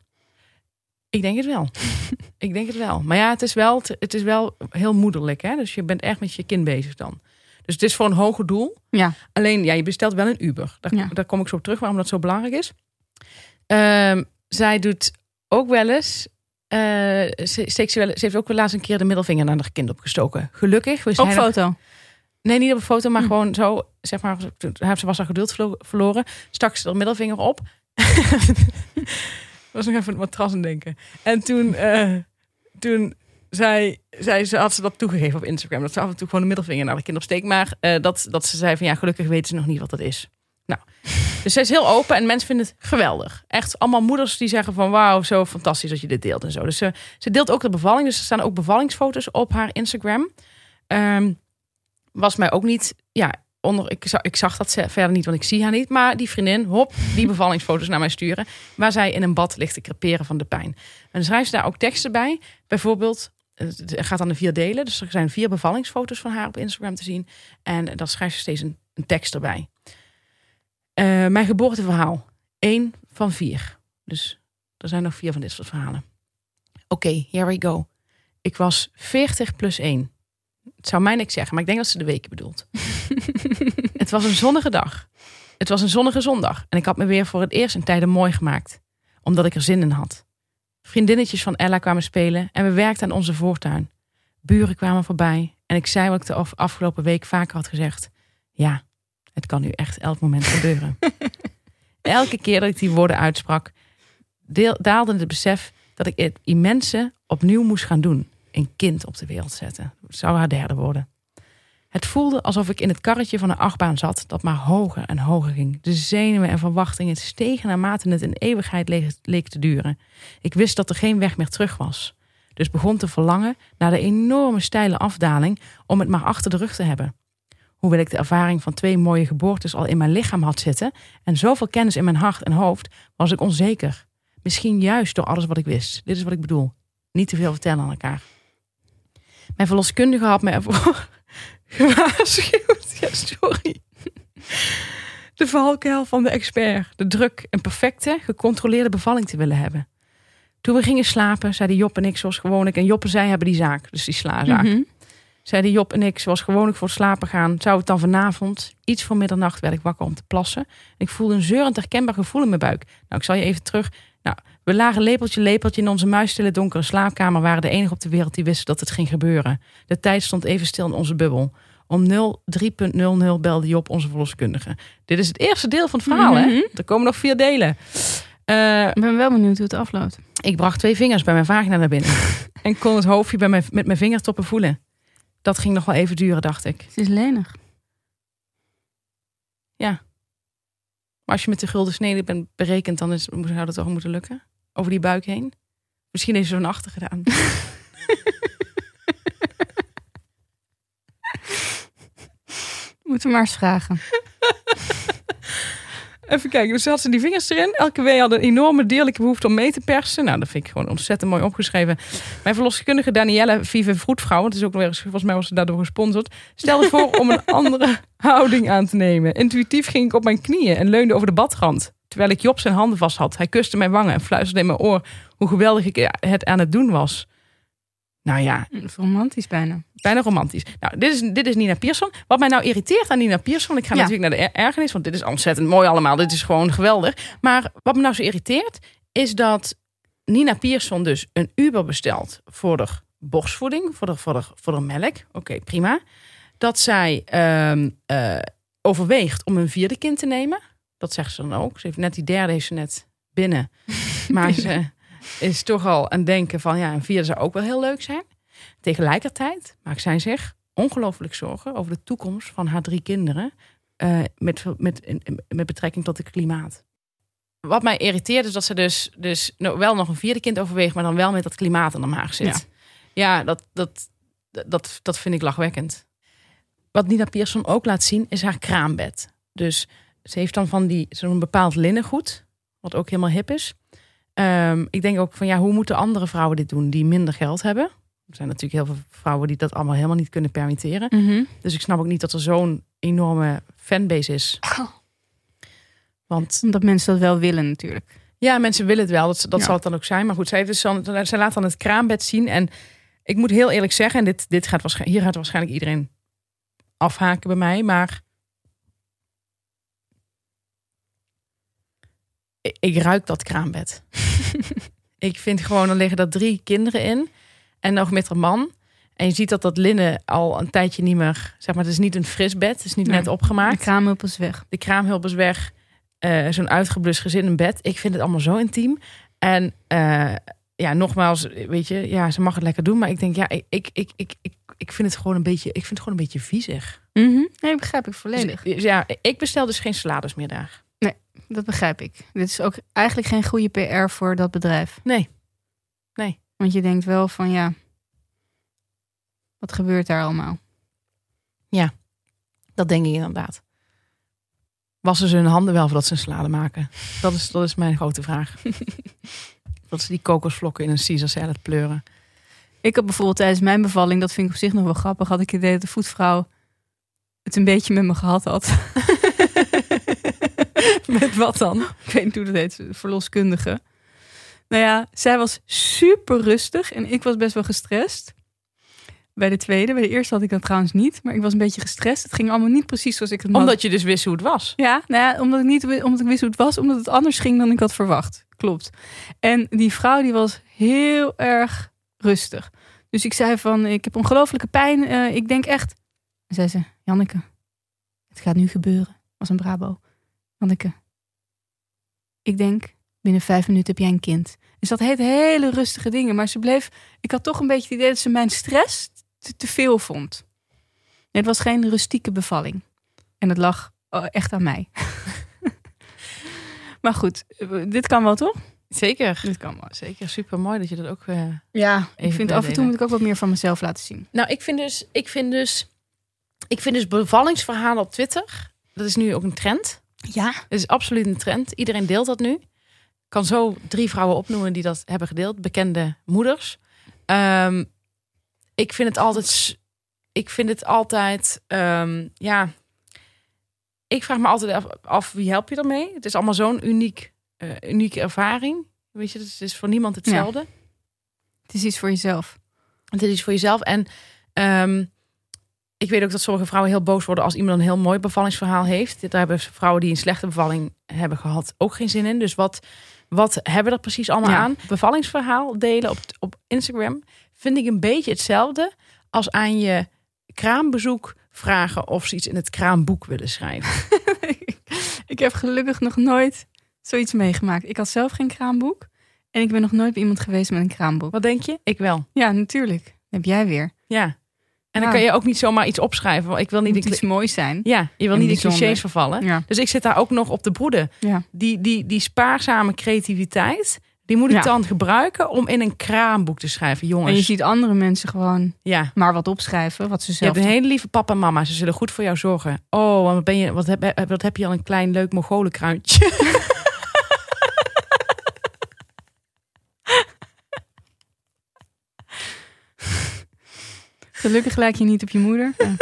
Ik denk het wel. ik denk het wel. Maar ja, het is wel, het is wel heel moederlijk. Hè? Dus je bent echt met je kind bezig dan. Dus het is voor een hoger doel. Ja. Alleen, ja, je bestelt wel een Uber. Daar, Ja. daar kom ik zo op terug waarom dat zo belangrijk is. Ehm, zij doet ook wel eens... eh, ze, steekt ze, wel, ze heeft ook wel laatst een keer de middelvinger naar haar kind opgestoken. Gelukkig. We Op zijn nog- foto. Nee, niet op een foto, maar Hm. gewoon zo, zeg maar, ze was haar geduld verlo- verloren. Stak ze haar middelvinger op. was nog even het matras aan denken. En toen, eh, toen zei, zei ze, had ze dat toegegeven op Instagram. Dat ze af en toe gewoon de middelvinger naar de kind opsteekt. Maar eh, dat, dat ze zei van ja, gelukkig weten ze nog niet wat dat is. Nou, dus zij is heel open en mensen vinden het geweldig. Echt allemaal moeders die zeggen van wauw, zo fantastisch dat je dit deelt en zo. Dus ze, ze deelt ook de bevalling. Dus er staan ook bevallingsfoto's op haar Instagram. Ehm, was mij ook niet, ja, onder, ik, zag, ik zag dat ze verder niet, want ik zie haar niet. Maar die vriendin, hop, die bevallingsfoto's naar mij sturen. Waar zij in een bad ligt te creperen van de pijn. En dan schrijft ze daar ook teksten bij. Bijvoorbeeld, het gaat aan de vier delen. Dus er zijn vier bevallingsfoto's van haar op Instagram te zien. En dan schrijft ze steeds een, tekst erbij. Eh, mijn geboorteverhaal. Eén van vier. Dus er zijn nog vier van dit soort verhalen. Oké, here we go. Ik was 40 plus 1. Het zou mij niks zeggen, maar ik denk dat ze de weken bedoelt. het was een zonnige dag. Het was een zonnige zondag. En ik had me weer voor het eerst in tijden mooi gemaakt. Omdat ik er zin in had. Vriendinnetjes van Ella kwamen spelen en we werkten aan onze voortuin. Buren kwamen voorbij en ik zei wat ik de af- afgelopen week vaker had gezegd. Ja, het kan nu echt elk moment gebeuren. Elke keer dat ik die woorden uitsprak, daalde het besef dat ik het immense opnieuw moest gaan doen. Een kind op de wereld zetten. Het zou haar derde worden. Het voelde alsof ik in het karretje van een achtbaan zat dat maar hoger en hoger ging. De zenuwen en verwachtingen stegen naarmate het een eeuwigheid leek, leek te duren. Ik wist dat er geen weg meer terug was. Dus begon te verlangen naar de enorme steile afdaling om het maar achter de rug te hebben. Hoewel ik de ervaring van twee mooie geboortes al in mijn lichaam had zitten en zoveel kennis in mijn hart en hoofd, was ik onzeker. Misschien juist door alles wat ik wist. Dit is wat ik bedoel. Niet te veel vertellen aan elkaar. Mijn verloskundige had me ervoor gewaarschuwd. Ja, sorry. De valkuil van de expert. De druk een perfecte, gecontroleerde bevalling te willen hebben. Toen we gingen slapen, zeiden Job en ik zoals gewoonlijk. En Job en zij hebben die zaak, dus die slazaak. Mhm. Zeiden Job en ik zoals gewoonlijk voor het slapen gaan. Zou het dan vanavond, iets voor middernacht, werd ik wakker om te plassen. Ik voelde een zeurend herkenbaar gevoel in mijn buik. Nou, ik zal je even terug. Nou, we lagen lepeltje lepeltje in onze muisstille donkere slaapkamer. Waren de enige op de wereld die wisten dat het ging gebeuren. De tijd stond even stil in onze bubbel. Om 03.00 belde Job onze verloskundige. Dit is het eerste deel van het verhaal, hè? Mhm. Er komen nog vier delen. Eh, Ik ben wel benieuwd hoe het afloopt. ik bracht twee vingers bij mijn vagina naar binnen. en kon het hoofdje bij mijn, met mijn vingertoppen voelen. Dat ging nog wel even duren, dacht ik. Het is lenig. Maar als je met de gulden snede bent berekend, dan is, zou dat toch moeten lukken? Over die buik heen? Misschien heeft ze zo'n achter gedaan. Moeten we maar eens vragen. Even kijken, dus had ze die vingers erin. Elke wee had een enorme dierlijke behoefte om mee te persen. Nou, dat vind ik gewoon ontzettend mooi opgeschreven. Mijn verloskundige Danielle Vive Vroetvrouw, het is ook nog weer, volgens mij was ze daardoor gesponsord, stelde voor om een andere houding aan te nemen. Intuïtief ging ik op mijn knieën en leunde over de badrand. Terwijl ik Job zijn handen vast had. Hij kuste mijn wangen en fluisterde in mijn oor hoe geweldig ik het aan het doen was. Nou ja, is romantisch bijna. Bijna romantisch. Nou, dit is, dit is Nina Pierson. Wat mij nou irriteert aan Nina Pierson... ik ga Ja. natuurlijk naar de er- ergernis... want dit is ontzettend mooi allemaal. Dit is gewoon geweldig. Maar wat me nou zo irriteert... is dat Nina Pierson dus een Uber bestelt... voor de borstvoeding, voor de, voor de, voor de melk. Oké, prima. Dat zij ehm, eh, overweegt om een vierde kind te nemen. Dat zegt ze dan ook. Ze heeft net die derde heeft ze net binnen. Maar ze is toch al aan het denken van... ja, een vierde zou ook wel heel leuk zijn. Tegelijkertijd maakt zij zich ongelooflijk zorgen over de toekomst van haar drie kinderen eh, met, met, met betrekking tot het klimaat. Wat mij irriteert is dat ze dus, dus nou, wel nog een vierde kind overweegt, maar dan wel met dat klimaat aan de maag zit. Ja, dat, dat, dat, dat vind ik lachwekkend. Wat Nina Pierson ook laat zien is haar kraambed. Dus ze heeft dan van die zo'n bepaald linnengoed, wat ook helemaal hip is. Ehm, ik denk ook van ja, hoe moeten andere vrouwen dit doen die minder geld hebben? Er zijn natuurlijk heel veel vrouwen die dat allemaal helemaal niet kunnen permitteren. Dus ik snap ook niet dat er zo'n enorme fanbase is. Want Omdat mensen dat wel willen natuurlijk. ja, mensen willen het wel. Dat, dat Ja. zal het dan ook zijn. Maar goed, zij, heeft dus dan, zij laat dan het kraambed zien. En ik moet heel eerlijk zeggen, en dit, dit gaat waarschijnlijk, hier gaat waarschijnlijk iedereen afhaken bij mij. Maar ik, ik ruik dat kraambed. ik vind gewoon, er liggen er drie kinderen in. En nog met een man. En je ziet dat dat linnen al een tijdje niet meer, zeg maar, het is niet een fris bed. Het is niet Nee. net opgemaakt De kraamhulp is weg. de kraamhulp is weg. Eh, Zo'n uitgeblust gezin in bed. Ik vind het allemaal zo intiem. En eh, ja, nogmaals, weet je, ja, ze mag het lekker doen. Maar ik denk, ja, ik, ik, ik, ik, ik, ik vind het gewoon een beetje, ik vind het gewoon een beetje viezig. Nee, begrijp ik volledig. Dus, ja, ik bestel dus geen salades meer daar. Dat begrijp ik. Dit is ook eigenlijk geen goede PR voor dat bedrijf. Nee. Want je denkt wel van ja, wat gebeurt daar allemaal? Dat denk ik inderdaad. Wassen ze hun handen wel voordat ze een salade maken? Dat is, dat is mijn grote vraag. dat ze die kokosvlokken in een Caesar salad pleuren. Ik had bijvoorbeeld tijdens mijn bevalling, dat vind ik op zich nog wel grappig, had ik het idee dat de voetvrouw het een beetje met me gehad had. Met wat dan? ik weet niet hoe dat heet, verloskundige. Nou ja, zij was super rustig en ik was best wel gestrest. Bij de tweede, bij de eerste had ik dat trouwens niet, maar ik was een beetje gestrest. Het ging allemaal niet precies zoals ik het had. Omdat je dus wist hoe het was. Ja, nou ja, omdat ik niet omdat ik wist hoe het was, omdat het anders ging dan ik had verwacht. Klopt. En die vrouw die was heel erg rustig. Dus ik zei van, ik heb ongelofelijke pijn. eh, ik denk echt. En zei ze, Janneke, het gaat nu gebeuren. Was een Brabo. Ik denk binnen vijf minuten heb jij een kind. Dus dat heet hele rustige dingen. Maar ze bleef, ik had toch een beetje het idee dat ze mijn stress te, te veel vond. Nee, het was geen rustieke bevalling. En het lag oh, echt aan mij. maar goed, eh, dit kan wel toch? Zeker. Dit kan wel. Zeker, super mooi dat je dat ook. eh, Ja, ik vind af en toe moet ik ook wat meer van mezelf laten zien. Nou, ik vind dus, ik vind dus, ik vind dus bevallingsverhalen op Twitter. Dat is nu ook een trend. Ja. Het is absoluut een trend. Iedereen deelt dat nu. Ik kan zo drie vrouwen opnoemen die dat hebben gedeeld. Bekende moeders. Ehm, ik vind het altijd, ik vind het altijd, ehm, ja. ik vraag me altijd af, af wie help je ermee? Het is allemaal zo'n uniek, eh, unieke ervaring. Weet je, het is voor niemand hetzelfde. Het is iets voor jezelf. Het is iets voor jezelf. En ehm, ik weet ook dat sommige vrouwen heel boos worden als iemand een heel mooi bevallingsverhaal heeft. Daar hebben vrouwen die een slechte bevalling hebben gehad ook geen zin in. Dus wat, wat hebben we er precies allemaal Ja. aan? Bevallingsverhaal delen op, op Instagram vind ik een beetje hetzelfde als aan je kraambezoek vragen of ze iets in het kraamboek willen schrijven. ik heb gelukkig nog nooit zoiets meegemaakt. Ik had zelf geen kraamboek. En ik ben nog nooit bij iemand geweest met een kraamboek. Wat denk je? Ik wel. Ja, natuurlijk. heb jij weer. Ja. En dan Ja. kan je ook niet zomaar iets opschrijven. want Ik wil niet iets moois zijn. ja, je wil niet bijzonder. clichés vervallen. Ja. Dus ik zit daar ook nog op de broeden. Ja. Die, die, die spaarzame creativiteit, die moet ik dan gebruiken om in een kraamboek te schrijven. Jongens, En je ziet andere mensen gewoon ja. maar wat opschrijven. Wat ze Je zelf hebt een hele lieve papa en mama. Ze zullen goed voor jou zorgen. Oh, wat, ben je, wat, heb, wat heb je al een klein leuk Mongolenkruintje. Gelukkig lijk je niet op je moeder. Ja.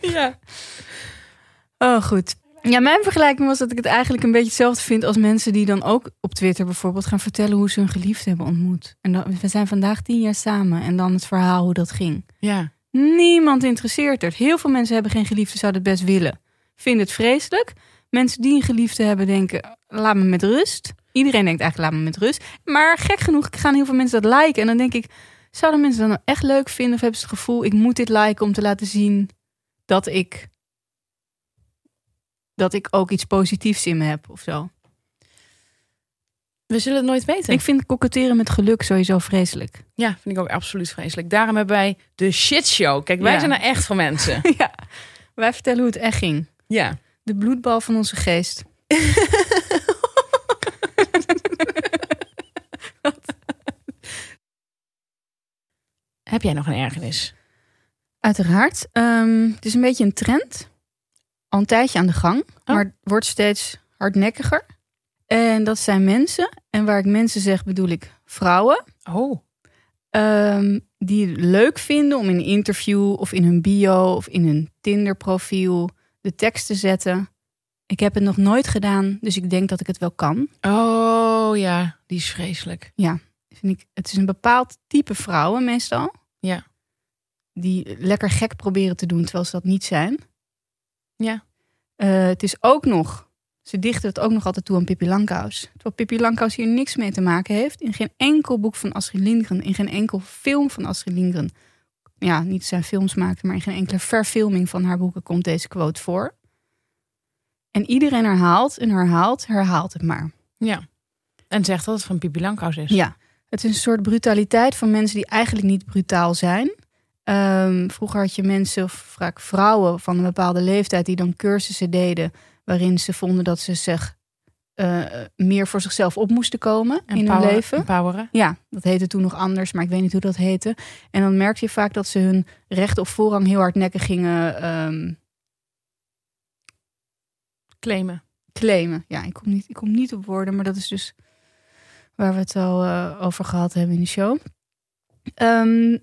ja. Oh, goed. Ja, mijn vergelijking was dat ik het eigenlijk een beetje hetzelfde vind als mensen die dan ook op Twitter bijvoorbeeld gaan vertellen hoe ze hun geliefde hebben ontmoet. En dan, we zijn vandaag tien jaar samen en dan het verhaal hoe dat ging. Ja. Niemand interesseert het. Heel veel mensen hebben geen geliefde, zouden het best willen. Vinden het vreselijk. Mensen die een geliefde hebben denken, laat me met rust. Iedereen denkt eigenlijk, laat me met rust. Maar gek genoeg gaan heel veel mensen dat liken. En dan denk ik, zouden mensen dat nou echt leuk vinden? Of hebben ze het gevoel, ik moet dit liken om te laten zien dat ik, dat ik ook iets positiefs in me heb of zo. We zullen het nooit weten. Ik vind koketteren met geluk sowieso vreselijk. Ja, vind ik ook absoluut vreselijk. Daarom hebben wij de shitshow. Kijk, wij Ja. zijn er echt voor mensen. ja. Wij vertellen hoe het echt ging. Ja. De bloedbal van onze geest. Heb jij nog een ergernis? Uiteraard. Ehm, het is een beetje een trend. Al een tijdje aan de gang. Oh. Maar het wordt steeds hardnekkiger. En dat zijn mensen. En waar ik mensen zeg, bedoel ik vrouwen. Oh. ehm, die het leuk vinden om in een interview of in hun bio of in hun Tinder profiel de tekst te zetten. Ik heb het nog nooit gedaan, dus ik denk dat ik het wel kan. Oh ja, die is vreselijk. Vind ik, het is een bepaald type vrouwen meestal. Ja. Die lekker gek proberen te doen terwijl ze dat niet zijn. Ja. Eh, het is ook nog, ze dichten het ook nog altijd toe aan Pippi Langkous. Terwijl Pippi Langkous hier niks mee te maken heeft. In geen enkel boek van Astrid Lindgren, in geen enkel film van Astrid Lindgren. Ja, niet zijn films maakte, maar in geen enkele verfilming van haar boeken komt deze quote voor. En iedereen herhaalt en herhaalt, herhaalt het maar. Ja. En zegt dat het van Pipi Langkous is. Ja, het is een soort brutaliteit van mensen die eigenlijk niet brutaal zijn. Ehm, vroeger had je mensen, of vaak vrouwen van een bepaalde leeftijd, die dan cursussen deden. waarin ze vonden dat ze zich eh, meer voor zichzelf op moesten komen in hun leven. Empoweren. Ja, dat heette toen nog anders, maar ik weet niet hoe dat heette. En dan merkte je vaak dat ze hun recht of voorrang heel hardnekkig gingen ehm, Claimen. claimen. Ja, ik kom, niet, ik kom niet op woorden, maar dat is dus waar we het al eh, over gehad hebben in de show. Ehm,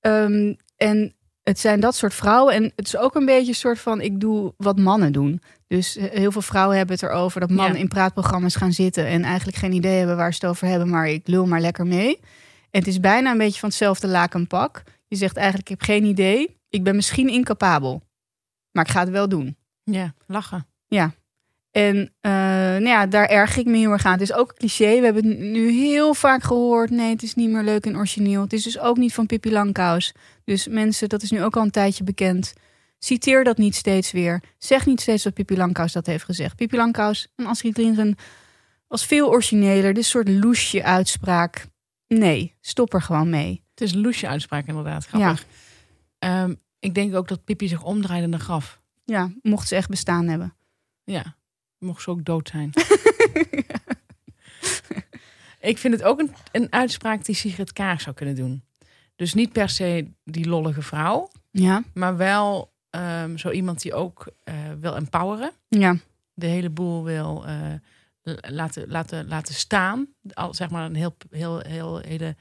ehm, en het zijn dat soort vrouwen. En het is ook een beetje een soort van: ik doe wat mannen doen. Dus eh, heel veel vrouwen hebben het erover dat mannen Ja. in praatprogramma's gaan zitten en eigenlijk geen idee hebben waar ze het over hebben, maar ik lul maar lekker mee. En het is bijna een beetje van hetzelfde lakenpak. Je zegt eigenlijk: ik heb geen idee, ik ben misschien incapabel, maar ik ga het wel doen. Ja, lachen. En eh, nou ja, daar erg ik me heel erg aan. Het is ook een cliché. We hebben het nu heel vaak gehoord. Nee, het is niet meer leuk en origineel. Het is dus ook niet van Pippi Langkous. Dus mensen, dat is nu ook al een tijdje bekend. Citeer dat niet steeds weer. Zeg niet steeds dat Pippi Langkous dat heeft gezegd. Pippi Langkous en Astrid Lindgren was veel origineler. Dit soort loesje uitspraak. Nee, stop er gewoon mee. Het is een loesje uitspraak inderdaad. Grappig. Ehm, ik denk ook dat Pippi zich omdraaide in de graf. Ja, mocht ze echt bestaan hebben. Ja, mocht ze ook dood zijn. ik vind het ook een, een uitspraak die Sigrid Kaag zou kunnen doen. Dus niet per se die lollige vrouw, Ja, maar wel ehm, zo iemand die ook eh, wil empoweren. ja, De hele boel wil eh, laten, laten, laten staan. Al, zeg maar een heel, heel, heel hele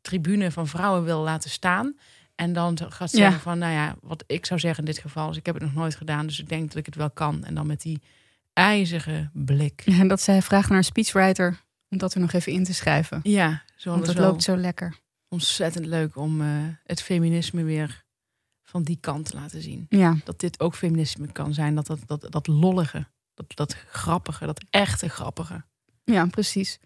tribune van vrouwen wil laten staan. En dan gaat ze Ja. zeggen van, nou ja, wat ik zou zeggen in dit geval is, ik heb het nog nooit gedaan, dus ik denk dat ik het wel kan. En dan met die ijzige blik. En dat zij vraagt naar een speechwriter om dat er nog even in te schrijven. Ja, zo Want het loopt zo lekker. ontzettend leuk om eh, het feminisme weer van die kant te laten zien. Ja, Dat dit ook feminisme kan zijn, dat dat, dat, dat lollige, dat, dat grappige, dat echte grappige. ja, precies.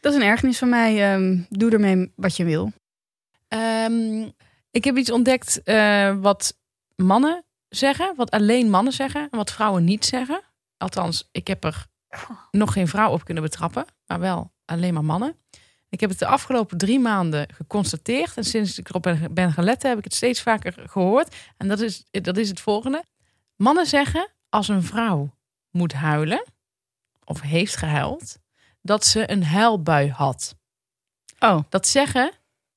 Dat is een ergernis van mij. Ehm, doe ermee wat je wil. Ehm, ik heb iets ontdekt eh, wat mannen zeggen, wat alleen mannen zeggen en wat vrouwen niet zeggen. Althans, ik heb er nog geen vrouw op kunnen betrappen, maar wel alleen maar mannen. Ik heb het de afgelopen drie maanden geconstateerd en sinds ik erop ben, letten heb ik het steeds vaker gehoord. En dat is, dat is het volgende. Mannen zeggen als een vrouw moet huilen of heeft gehuild, dat ze een huilbui had. Oh, Dat zeggen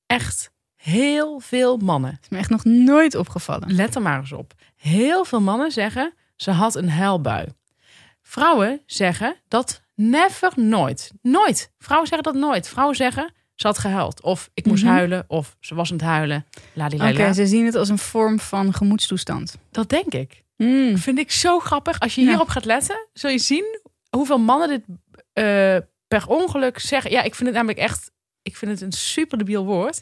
echt heel veel mannen. is me echt nog nooit opgevallen. Let er maar eens op. Heel veel mannen zeggen ze had een huilbui. Vrouwen zeggen dat never, nooit. Nooit. Vrouwen zeggen dat nooit. Vrouwen zeggen ze had gehuild. Of ik moest Mhm. huilen. Of ze was aan het huilen. Oké, ze zien het als een vorm van gemoedstoestand. Dat denk ik. Mm. Vind ik zo grappig. Als je Ja. hierop gaat letten, zul je zien hoeveel mannen dit eh, per ongeluk zeggen. Ja, ik vind het namelijk echt. Ik vind het een super debiel woord.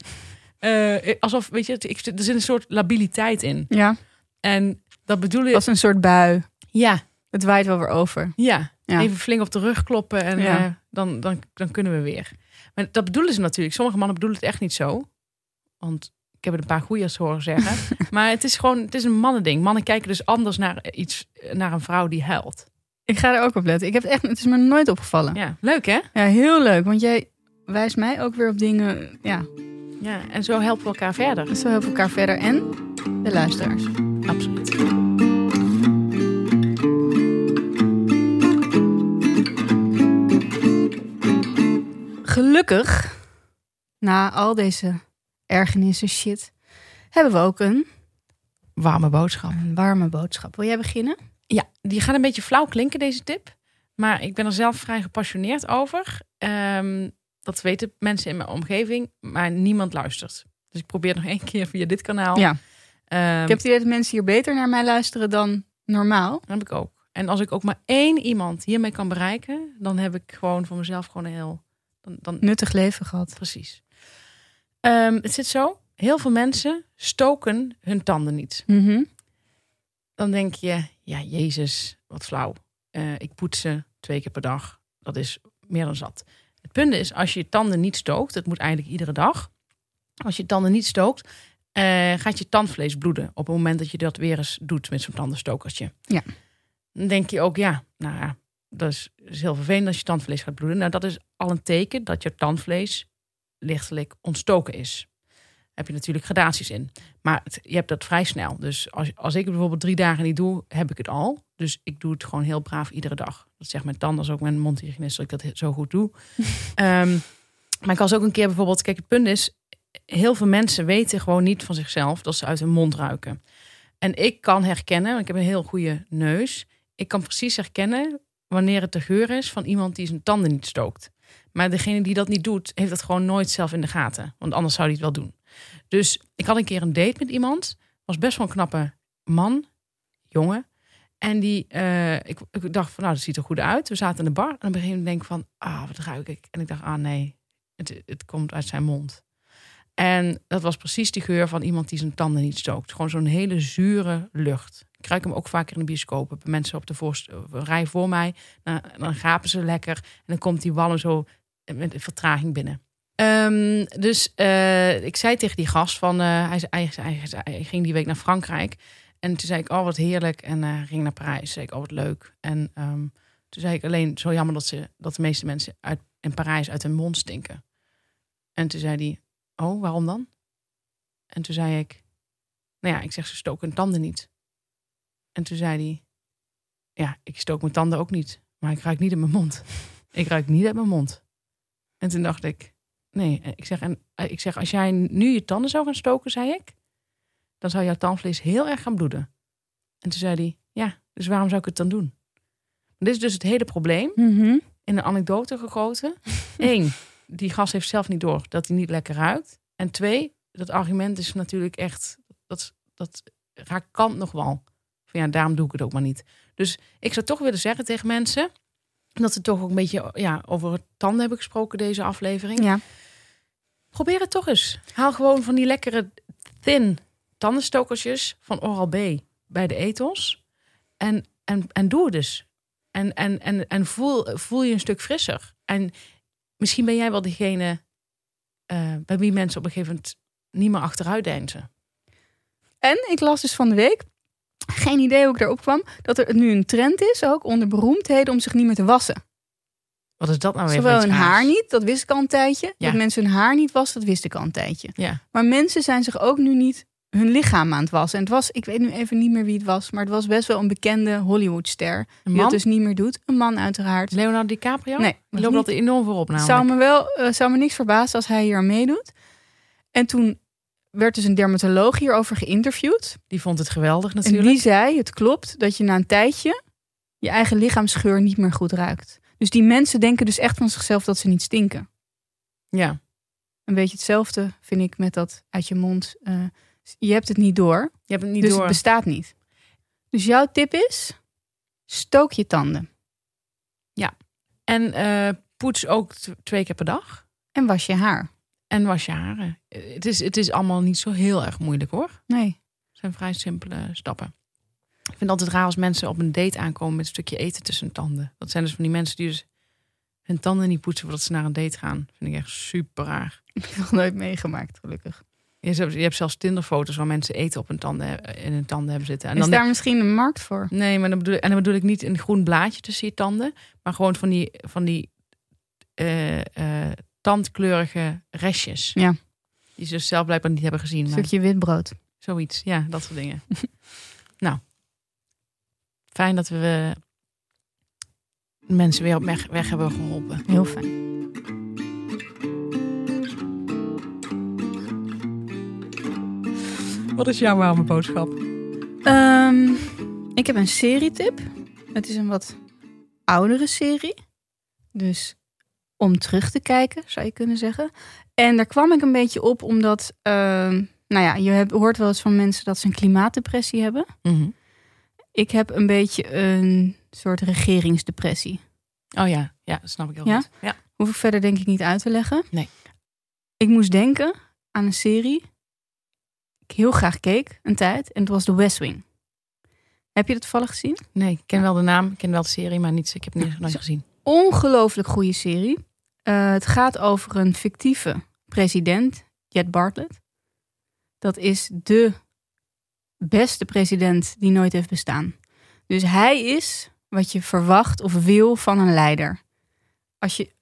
Eh, alsof, weet je, ik, er zit een soort labiliteit in. Ja, En dat bedoel ik. als een soort bui. Ja, Het waait wel weer over. ja, Ja. Even flink op de rug kloppen en Ja. eh, dan, dan, dan kunnen we weer. Maar dat bedoelen ze natuurlijk. Sommige mannen bedoelen het echt niet zo. Want ik heb het een paar goeiers horen zeggen. maar het is gewoon, het is een mannending. Mannen kijken dus anders naar iets, naar een vrouw die huilt. Ik ga er ook op letten. Ik heb het echt, het is me nooit opgevallen. Ja, Ja, leuk hè? heel leuk. Want jij wijst mij ook weer op dingen. Ja, Ja, en zo helpen we elkaar verder. zo helpen we elkaar verder. En de luisteraars. Absoluut. Gelukkig, na al deze ergernissen shit, hebben we ook een, Warme boodschap. een warme boodschap. Wil jij beginnen? Ja, die gaat een beetje flauw klinken, deze tip. Maar ik ben er zelf vrij gepassioneerd over. Ehm, dat weten mensen in mijn omgeving, maar niemand luistert. Dus ik probeer nog één keer via dit kanaal. Ja. Ehm, Ik heb het idee dat mensen hier beter naar mij luisteren dan normaal. Dat heb ik ook. En als ik ook maar één iemand hiermee kan bereiken, dan heb ik gewoon voor mezelf gewoon een heel. Dan, dan, Nuttig leven gehad. precies. Ehm, het zit zo. Heel veel mensen stoken hun tanden niet. Mhm. Dan denk je, ja, Jezus, wat flauw. Eh, ik poets ze twee keer per dag. Dat is meer dan zat. Het punt is, als je je tanden niet stookt, het moet eigenlijk iedere dag. Als je tanden niet stookt, eh, gaat je tandvlees bloeden. Op het moment dat je dat weer eens doet met zo'n tandenstokertje. Ja. Dan denk je ook, ja, nou ja, dat is, is heel vervelend als je tandvlees gaat bloeden. Nou, dat is al een teken dat je tandvlees lichtelijk ontstoken is. Heb je natuurlijk gradaties in. Maar het- je hebt dat vrij snel. Dus als, als ik het bijvoorbeeld drie dagen niet doe, heb ik het al. Dus ik doe het gewoon heel braaf iedere dag. Dat zegt mijn tandarts ook, mijn mondhygiënist, dat ik dat zo goed doe. Ehm, maar ik was ook een keer bijvoorbeeld... Kijk, het punt is, heel veel mensen weten gewoon niet van zichzelf... dat ze uit hun mond ruiken. En ik kan herkennen, want ik heb een heel goede neus... ik kan precies herkennen wanneer het de geur is van iemand die zijn tanden niet stookt. Maar degene die dat niet doet, heeft dat gewoon nooit zelf in de gaten. Want anders zou hij het wel doen. Dus ik had een keer een date met iemand. Was best wel een knappe man, jongen. En die, eh, ik, dacht van, nou, dat ziet er goed uit. We zaten in de bar. En op een gegeven moment denk ik van, ah, wat ruik ik? En ik dacht, ah nee, het, het komt uit zijn mond. En dat was precies die geur van iemand die zijn tanden niet stookt. Gewoon zo'n hele zure lucht. Ik ruik hem ook vaker in de bioscoop. Bij mensen op de voorst- rij voor mij. Dan, dan gapen ze lekker. En dan komt die walm zo met vertraging binnen. Ehm, dus eh, ik zei tegen die gast van... eh, hij ging die week naar Frankrijk. En toen zei ik, oh wat heerlijk. En eh, ging naar Parijs. Zei ik, oh wat leuk. En ehm, toen zei ik alleen, zo jammer dat, ze, dat de meeste mensen uit, in Parijs uit hun mond stinken. En toen zei hij, oh waarom dan? En toen zei ik, nou ja, ik zeg, ze stoken hun tanden niet. En toen zei hij, ja, ik stook mijn tanden ook niet. Maar ik ruik niet in mijn mond. Ik ruik niet uit mijn mond. En toen dacht ik, nee, ik zeg, en, eh, ik zeg, als jij nu je tanden zou gaan stoken, zei ik, dan zou jouw tandvlees heel erg gaan bloeden. En toen zei hij, ja, dus waarom zou ik het dan doen? Dit is dus het hele probleem Mhm. in een anekdote gegoten. Eén, die gast heeft zelf niet door dat hij niet lekker ruikt. En twee, dat argument is natuurlijk echt, dat, dat raakt kant nog wel. Van ja, daarom doe ik het ook maar niet. Dus ik zou toch willen zeggen tegen mensen, dat ze toch ook een beetje ja, over tanden hebben gesproken deze aflevering. Ja. Probeer het toch eens. Haal gewoon van die lekkere thin tandenstokertjes van Oral-B bij de etels. En, en, en doe het dus. En, en, en, en voel, voel je een stuk frisser. En misschien ben jij wel degene eh, bij wie mensen op een gegeven moment niet meer achteruit deinzen. En ik las dus van de week, geen idee hoe ik daarop kwam, dat er nu een trend is, ook onder beroemdheden, om zich niet meer te wassen. Wat is dat nou weer? Zowel hun haar niet, dat wist ik al een tijdje. Ja. Dat mensen hun haar niet wassen, dat wist ik al een tijdje. Ja, Maar mensen zijn zich ook nu niet hun lichaam aan het wassen. En het was, ik weet nu even niet meer wie het was, maar het was best wel een bekende Hollywoodster. Die dat dus niet meer doet. Een man uiteraard. Leonardo DiCaprio? Nee, Die loopt niet- dat enorm Het namelijk. zou me wel eh, zou me niks verbazen als hij hier aan meedoet. En toen werd dus een dermatoloog hierover geïnterviewd. Die vond het geweldig En natuurlijk. die zei, het klopt dat je na een tijdje je eigen lichaamsgeur niet meer goed ruikt. Dus die mensen denken dus echt van zichzelf dat ze niet stinken. Ja, Een beetje hetzelfde vind ik met dat uit je mond. eh, je hebt het niet door, je hebt het niet dus door. het bestaat niet. Dus jouw tip is, stook je tanden En eh, poets ook twee keer per dag. en was je haar. En was je haren. Het is, het is allemaal niet zo heel erg moeilijk hoor. Nee, Het zijn vrij simpele stappen. Ik vind het altijd raar als mensen op een date aankomen met een stukje eten tussen hun tanden. Dat zijn dus van die mensen die dus hun tanden niet poetsen voordat ze naar een date gaan. vind ik echt super raar. ik heb nog nooit meegemaakt, gelukkig. Je hebt, je hebt zelfs Tinderfoto's waar mensen eten op hun tanden, in hun tanden hebben zitten. En is dan daar misschien een markt voor? Nee, maar dan bedoel, en dan bedoel ik niet een groen blaadje tussen je tanden, maar gewoon van die, van die eh, eh, tandkleurige restjes. Ja. Die ze dus zelf blijkbaar niet hebben gezien. Een Maar stukje witbrood. zoiets, ja, dat soort dingen. nou, fijn dat we mensen weer op weg, weg hebben geholpen. Heel fijn. Wat is jouw warme boodschap? Ehm, ik heb een serietip. Het is een wat oudere serie. Dus om terug te kijken, zou je kunnen zeggen. En daar kwam ik een beetje op omdat... ehm, nou ja, je hebt, hoort wel eens van mensen dat ze een klimaatdepressie hebben. Mhm. Ik heb een beetje een soort regeringsdepressie. Oh ja, ja, dat snap ik heel Ja? goed. Ja. Hoef ik verder denk ik niet uit te leggen. Nee. Ik moest denken aan een serie ik heel graag keek een tijd. En het was The West Wing. Heb je dat toevallig gezien? Nee, ik ken wel de naam, ik ken wel de serie, maar niet, ik heb het nooit gezien. Ongelooflijk goede serie. Eh, het gaat over een fictieve president, Jet Bartlett. Dat is de beste president die nooit heeft bestaan. Dus hij is wat je verwacht of wil van een leider. Als je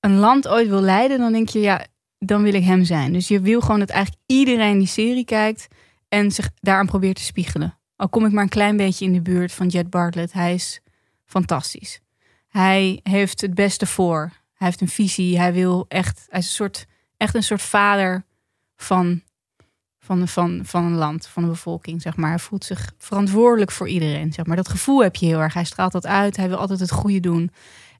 een land ooit wil leiden, dan denk je, ja, dan wil ik hem zijn. Dus je wil gewoon dat eigenlijk iedereen die serie kijkt en zich daaraan probeert te spiegelen. Al kom ik maar een klein beetje in de buurt van Jet Bartlett. Hij is fantastisch. Hij heeft het beste voor. Hij heeft een visie. Hij wil echt, hij is een soort, echt een soort vader van, van, van, van een land, van een bevolking, zeg maar. Hij voelt zich verantwoordelijk voor iedereen, zeg maar. Dat gevoel heb je heel erg. Hij straalt dat uit. Hij wil altijd het goede doen.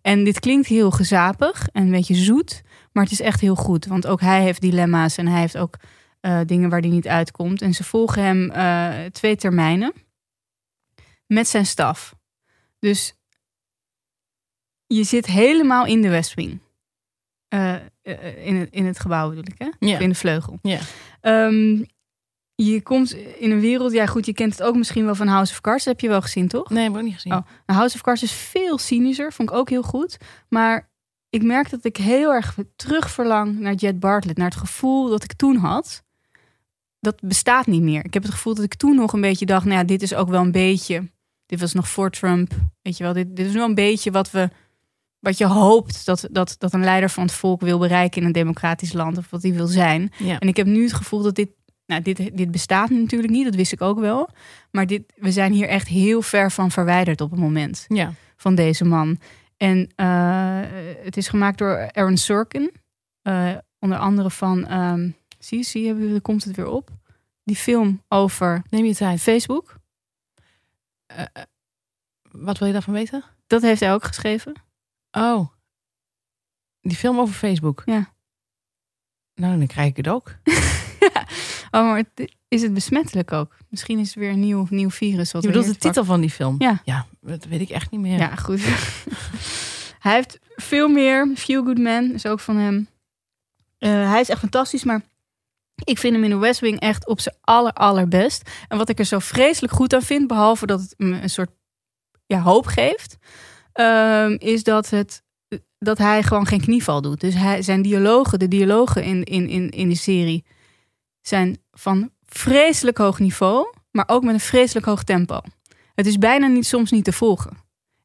En dit klinkt heel gezapig en een beetje zoet, maar het is echt heel goed. Want ook hij heeft dilemma's en hij heeft ook eh, dingen waar hij niet uitkomt. En ze volgen hem eh, twee termijnen met zijn staf. Dus je zit helemaal in de West Wing. Eh, in, het, in het gebouw bedoel ik, hè? In de vleugel. Ja. Ehm, je komt in een wereld, ja goed, je kent het ook misschien wel van House of Cards. Dat heb je wel gezien, toch? Nee, heb ik ook niet gezien. Oh. Nou, House of Cards is veel cynischer, vond ik ook heel goed. Maar ik merk dat ik heel erg terug verlang naar Jet Bartlett. Naar het gevoel dat ik toen had. Dat bestaat niet meer. Ik heb het gevoel dat ik toen nog een beetje dacht... nou ja, dit is ook wel een beetje... Dit was nog voor Trump. Weet je wel, dit, dit is wel een beetje wat we... Wat je hoopt dat, dat, dat een leider van het volk wil bereiken in een democratisch land. Of wat hij wil zijn. Ja. En ik heb nu het gevoel dat dit, nou, dit, dit bestaat natuurlijk niet, dat wist ik ook wel. Maar dit, we zijn hier echt heel ver van verwijderd op het moment ja. van deze man. En eh, het is gemaakt door Aaron Sorkin. Eh, onder andere van, ehm zie je, zie je, er komt het weer op. Die film over Neem je tijd. Facebook. Eh, wat wil je daarvan weten? Dat heeft hij ook geschreven. Oh. Die film over Facebook. Ja. Nou, dan krijg ik het ook. Oh, maar het- is het besmettelijk ook? Misschien is het weer een nieuw, nieuw virus. Wat Je bedoelt de titel van die film? Ja. Ja, dat weet ik echt niet meer. Ja, goed. hij heeft veel meer. Feel Good Man is ook van hem. Eh, hij is echt fantastisch, maar ik vind hem in de West Wing echt op zijn aller, allerbest. En wat ik er zo vreselijk goed aan vind, behalve dat het me een soort ja, hoop geeft, ehm, is dat, het, dat hij gewoon geen knieval doet. Dus hij, zijn dialogen, de dialogen in, in, in, in de serie, zijn van vreselijk hoog niveau, maar ook met een vreselijk hoog tempo. Het is bijna niet, soms niet te volgen.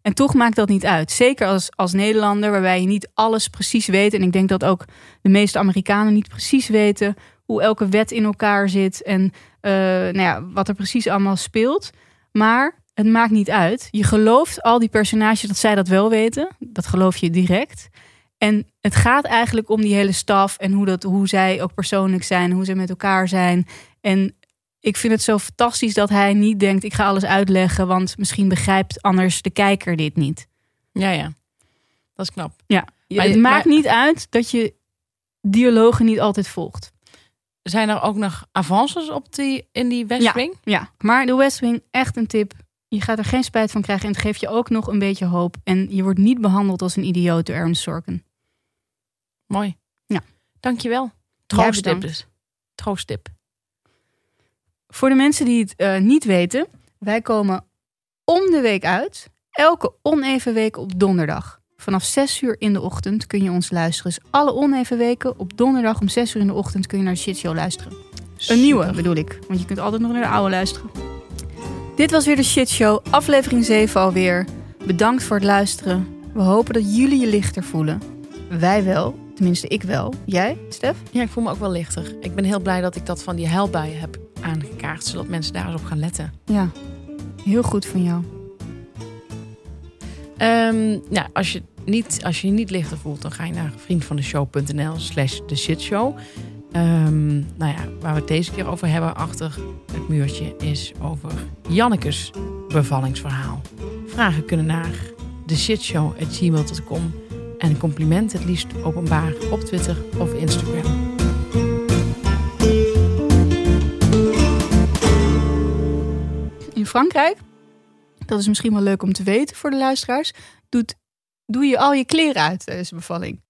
En toch maakt dat niet uit. Zeker als, als Nederlander, waarbij je niet alles precies weet. En ik denk dat ook de meeste Amerikanen niet precies weten hoe elke wet in elkaar zit. En eh, nou ja, wat er precies allemaal speelt. Maar het maakt niet uit. Je gelooft al die personages dat zij dat wel weten. Dat geloof je direct. En het gaat eigenlijk om die hele staf en hoe, dat, hoe zij ook persoonlijk zijn, hoe ze met elkaar zijn. En ik vind het zo fantastisch dat hij niet denkt: ik ga alles uitleggen, want misschien begrijpt anders de kijker dit niet. ja, ja. Dat is knap. Ja, Maar- het maakt niet uit dat je dialogen niet altijd volgt. Zijn er ook nog avances op die, in die West Ja. Wing? Ja, maar de West Wing, echt een tip. Je gaat er geen spijt van krijgen en het geeft je ook nog een beetje hoop. En je wordt niet behandeld als een idioot door Aaron Sorkin. Mooi. Ja. Dankjewel. Bedankt. dus. Voor de mensen die het eh, niet weten, wij komen om de week uit. Elke oneven week op donderdag. Vanaf 6 uur in de ochtend kun je ons luisteren. Dus alle oneven weken op donderdag om 6 uur in de ochtend kun je naar de shitshow luisteren. Een nieuwe bedoel ik, want je kunt altijd nog naar de oude luisteren. Dit was weer de shitshow, aflevering 7 alweer. Bedankt voor het luisteren. We hopen dat jullie je lichter voelen. Wij wel, tenminste ik wel. Jij, Stef? Ja, ik voel me ook wel lichter. Ik ben heel blij dat ik dat van die huilbuien heb aangekaart, zodat mensen daar eens op gaan letten. Ja, heel goed van jou. Nou, als je, niet, als je je niet lichter voelt, dan ga je naar vriendvandeshow.nl slash de shitshow. Ehm, nou ja, waar we het deze keer over hebben achter het muurtje is over Jannekes bevallingsverhaal. Vragen kunnen naar theshitshow.gmail.com en een compliment het liefst openbaar op Twitter of Instagram. In Frankrijk, dat is misschien wel leuk om te weten voor de luisteraars, doet, doe je al je kleren uit tijdens de bevalling.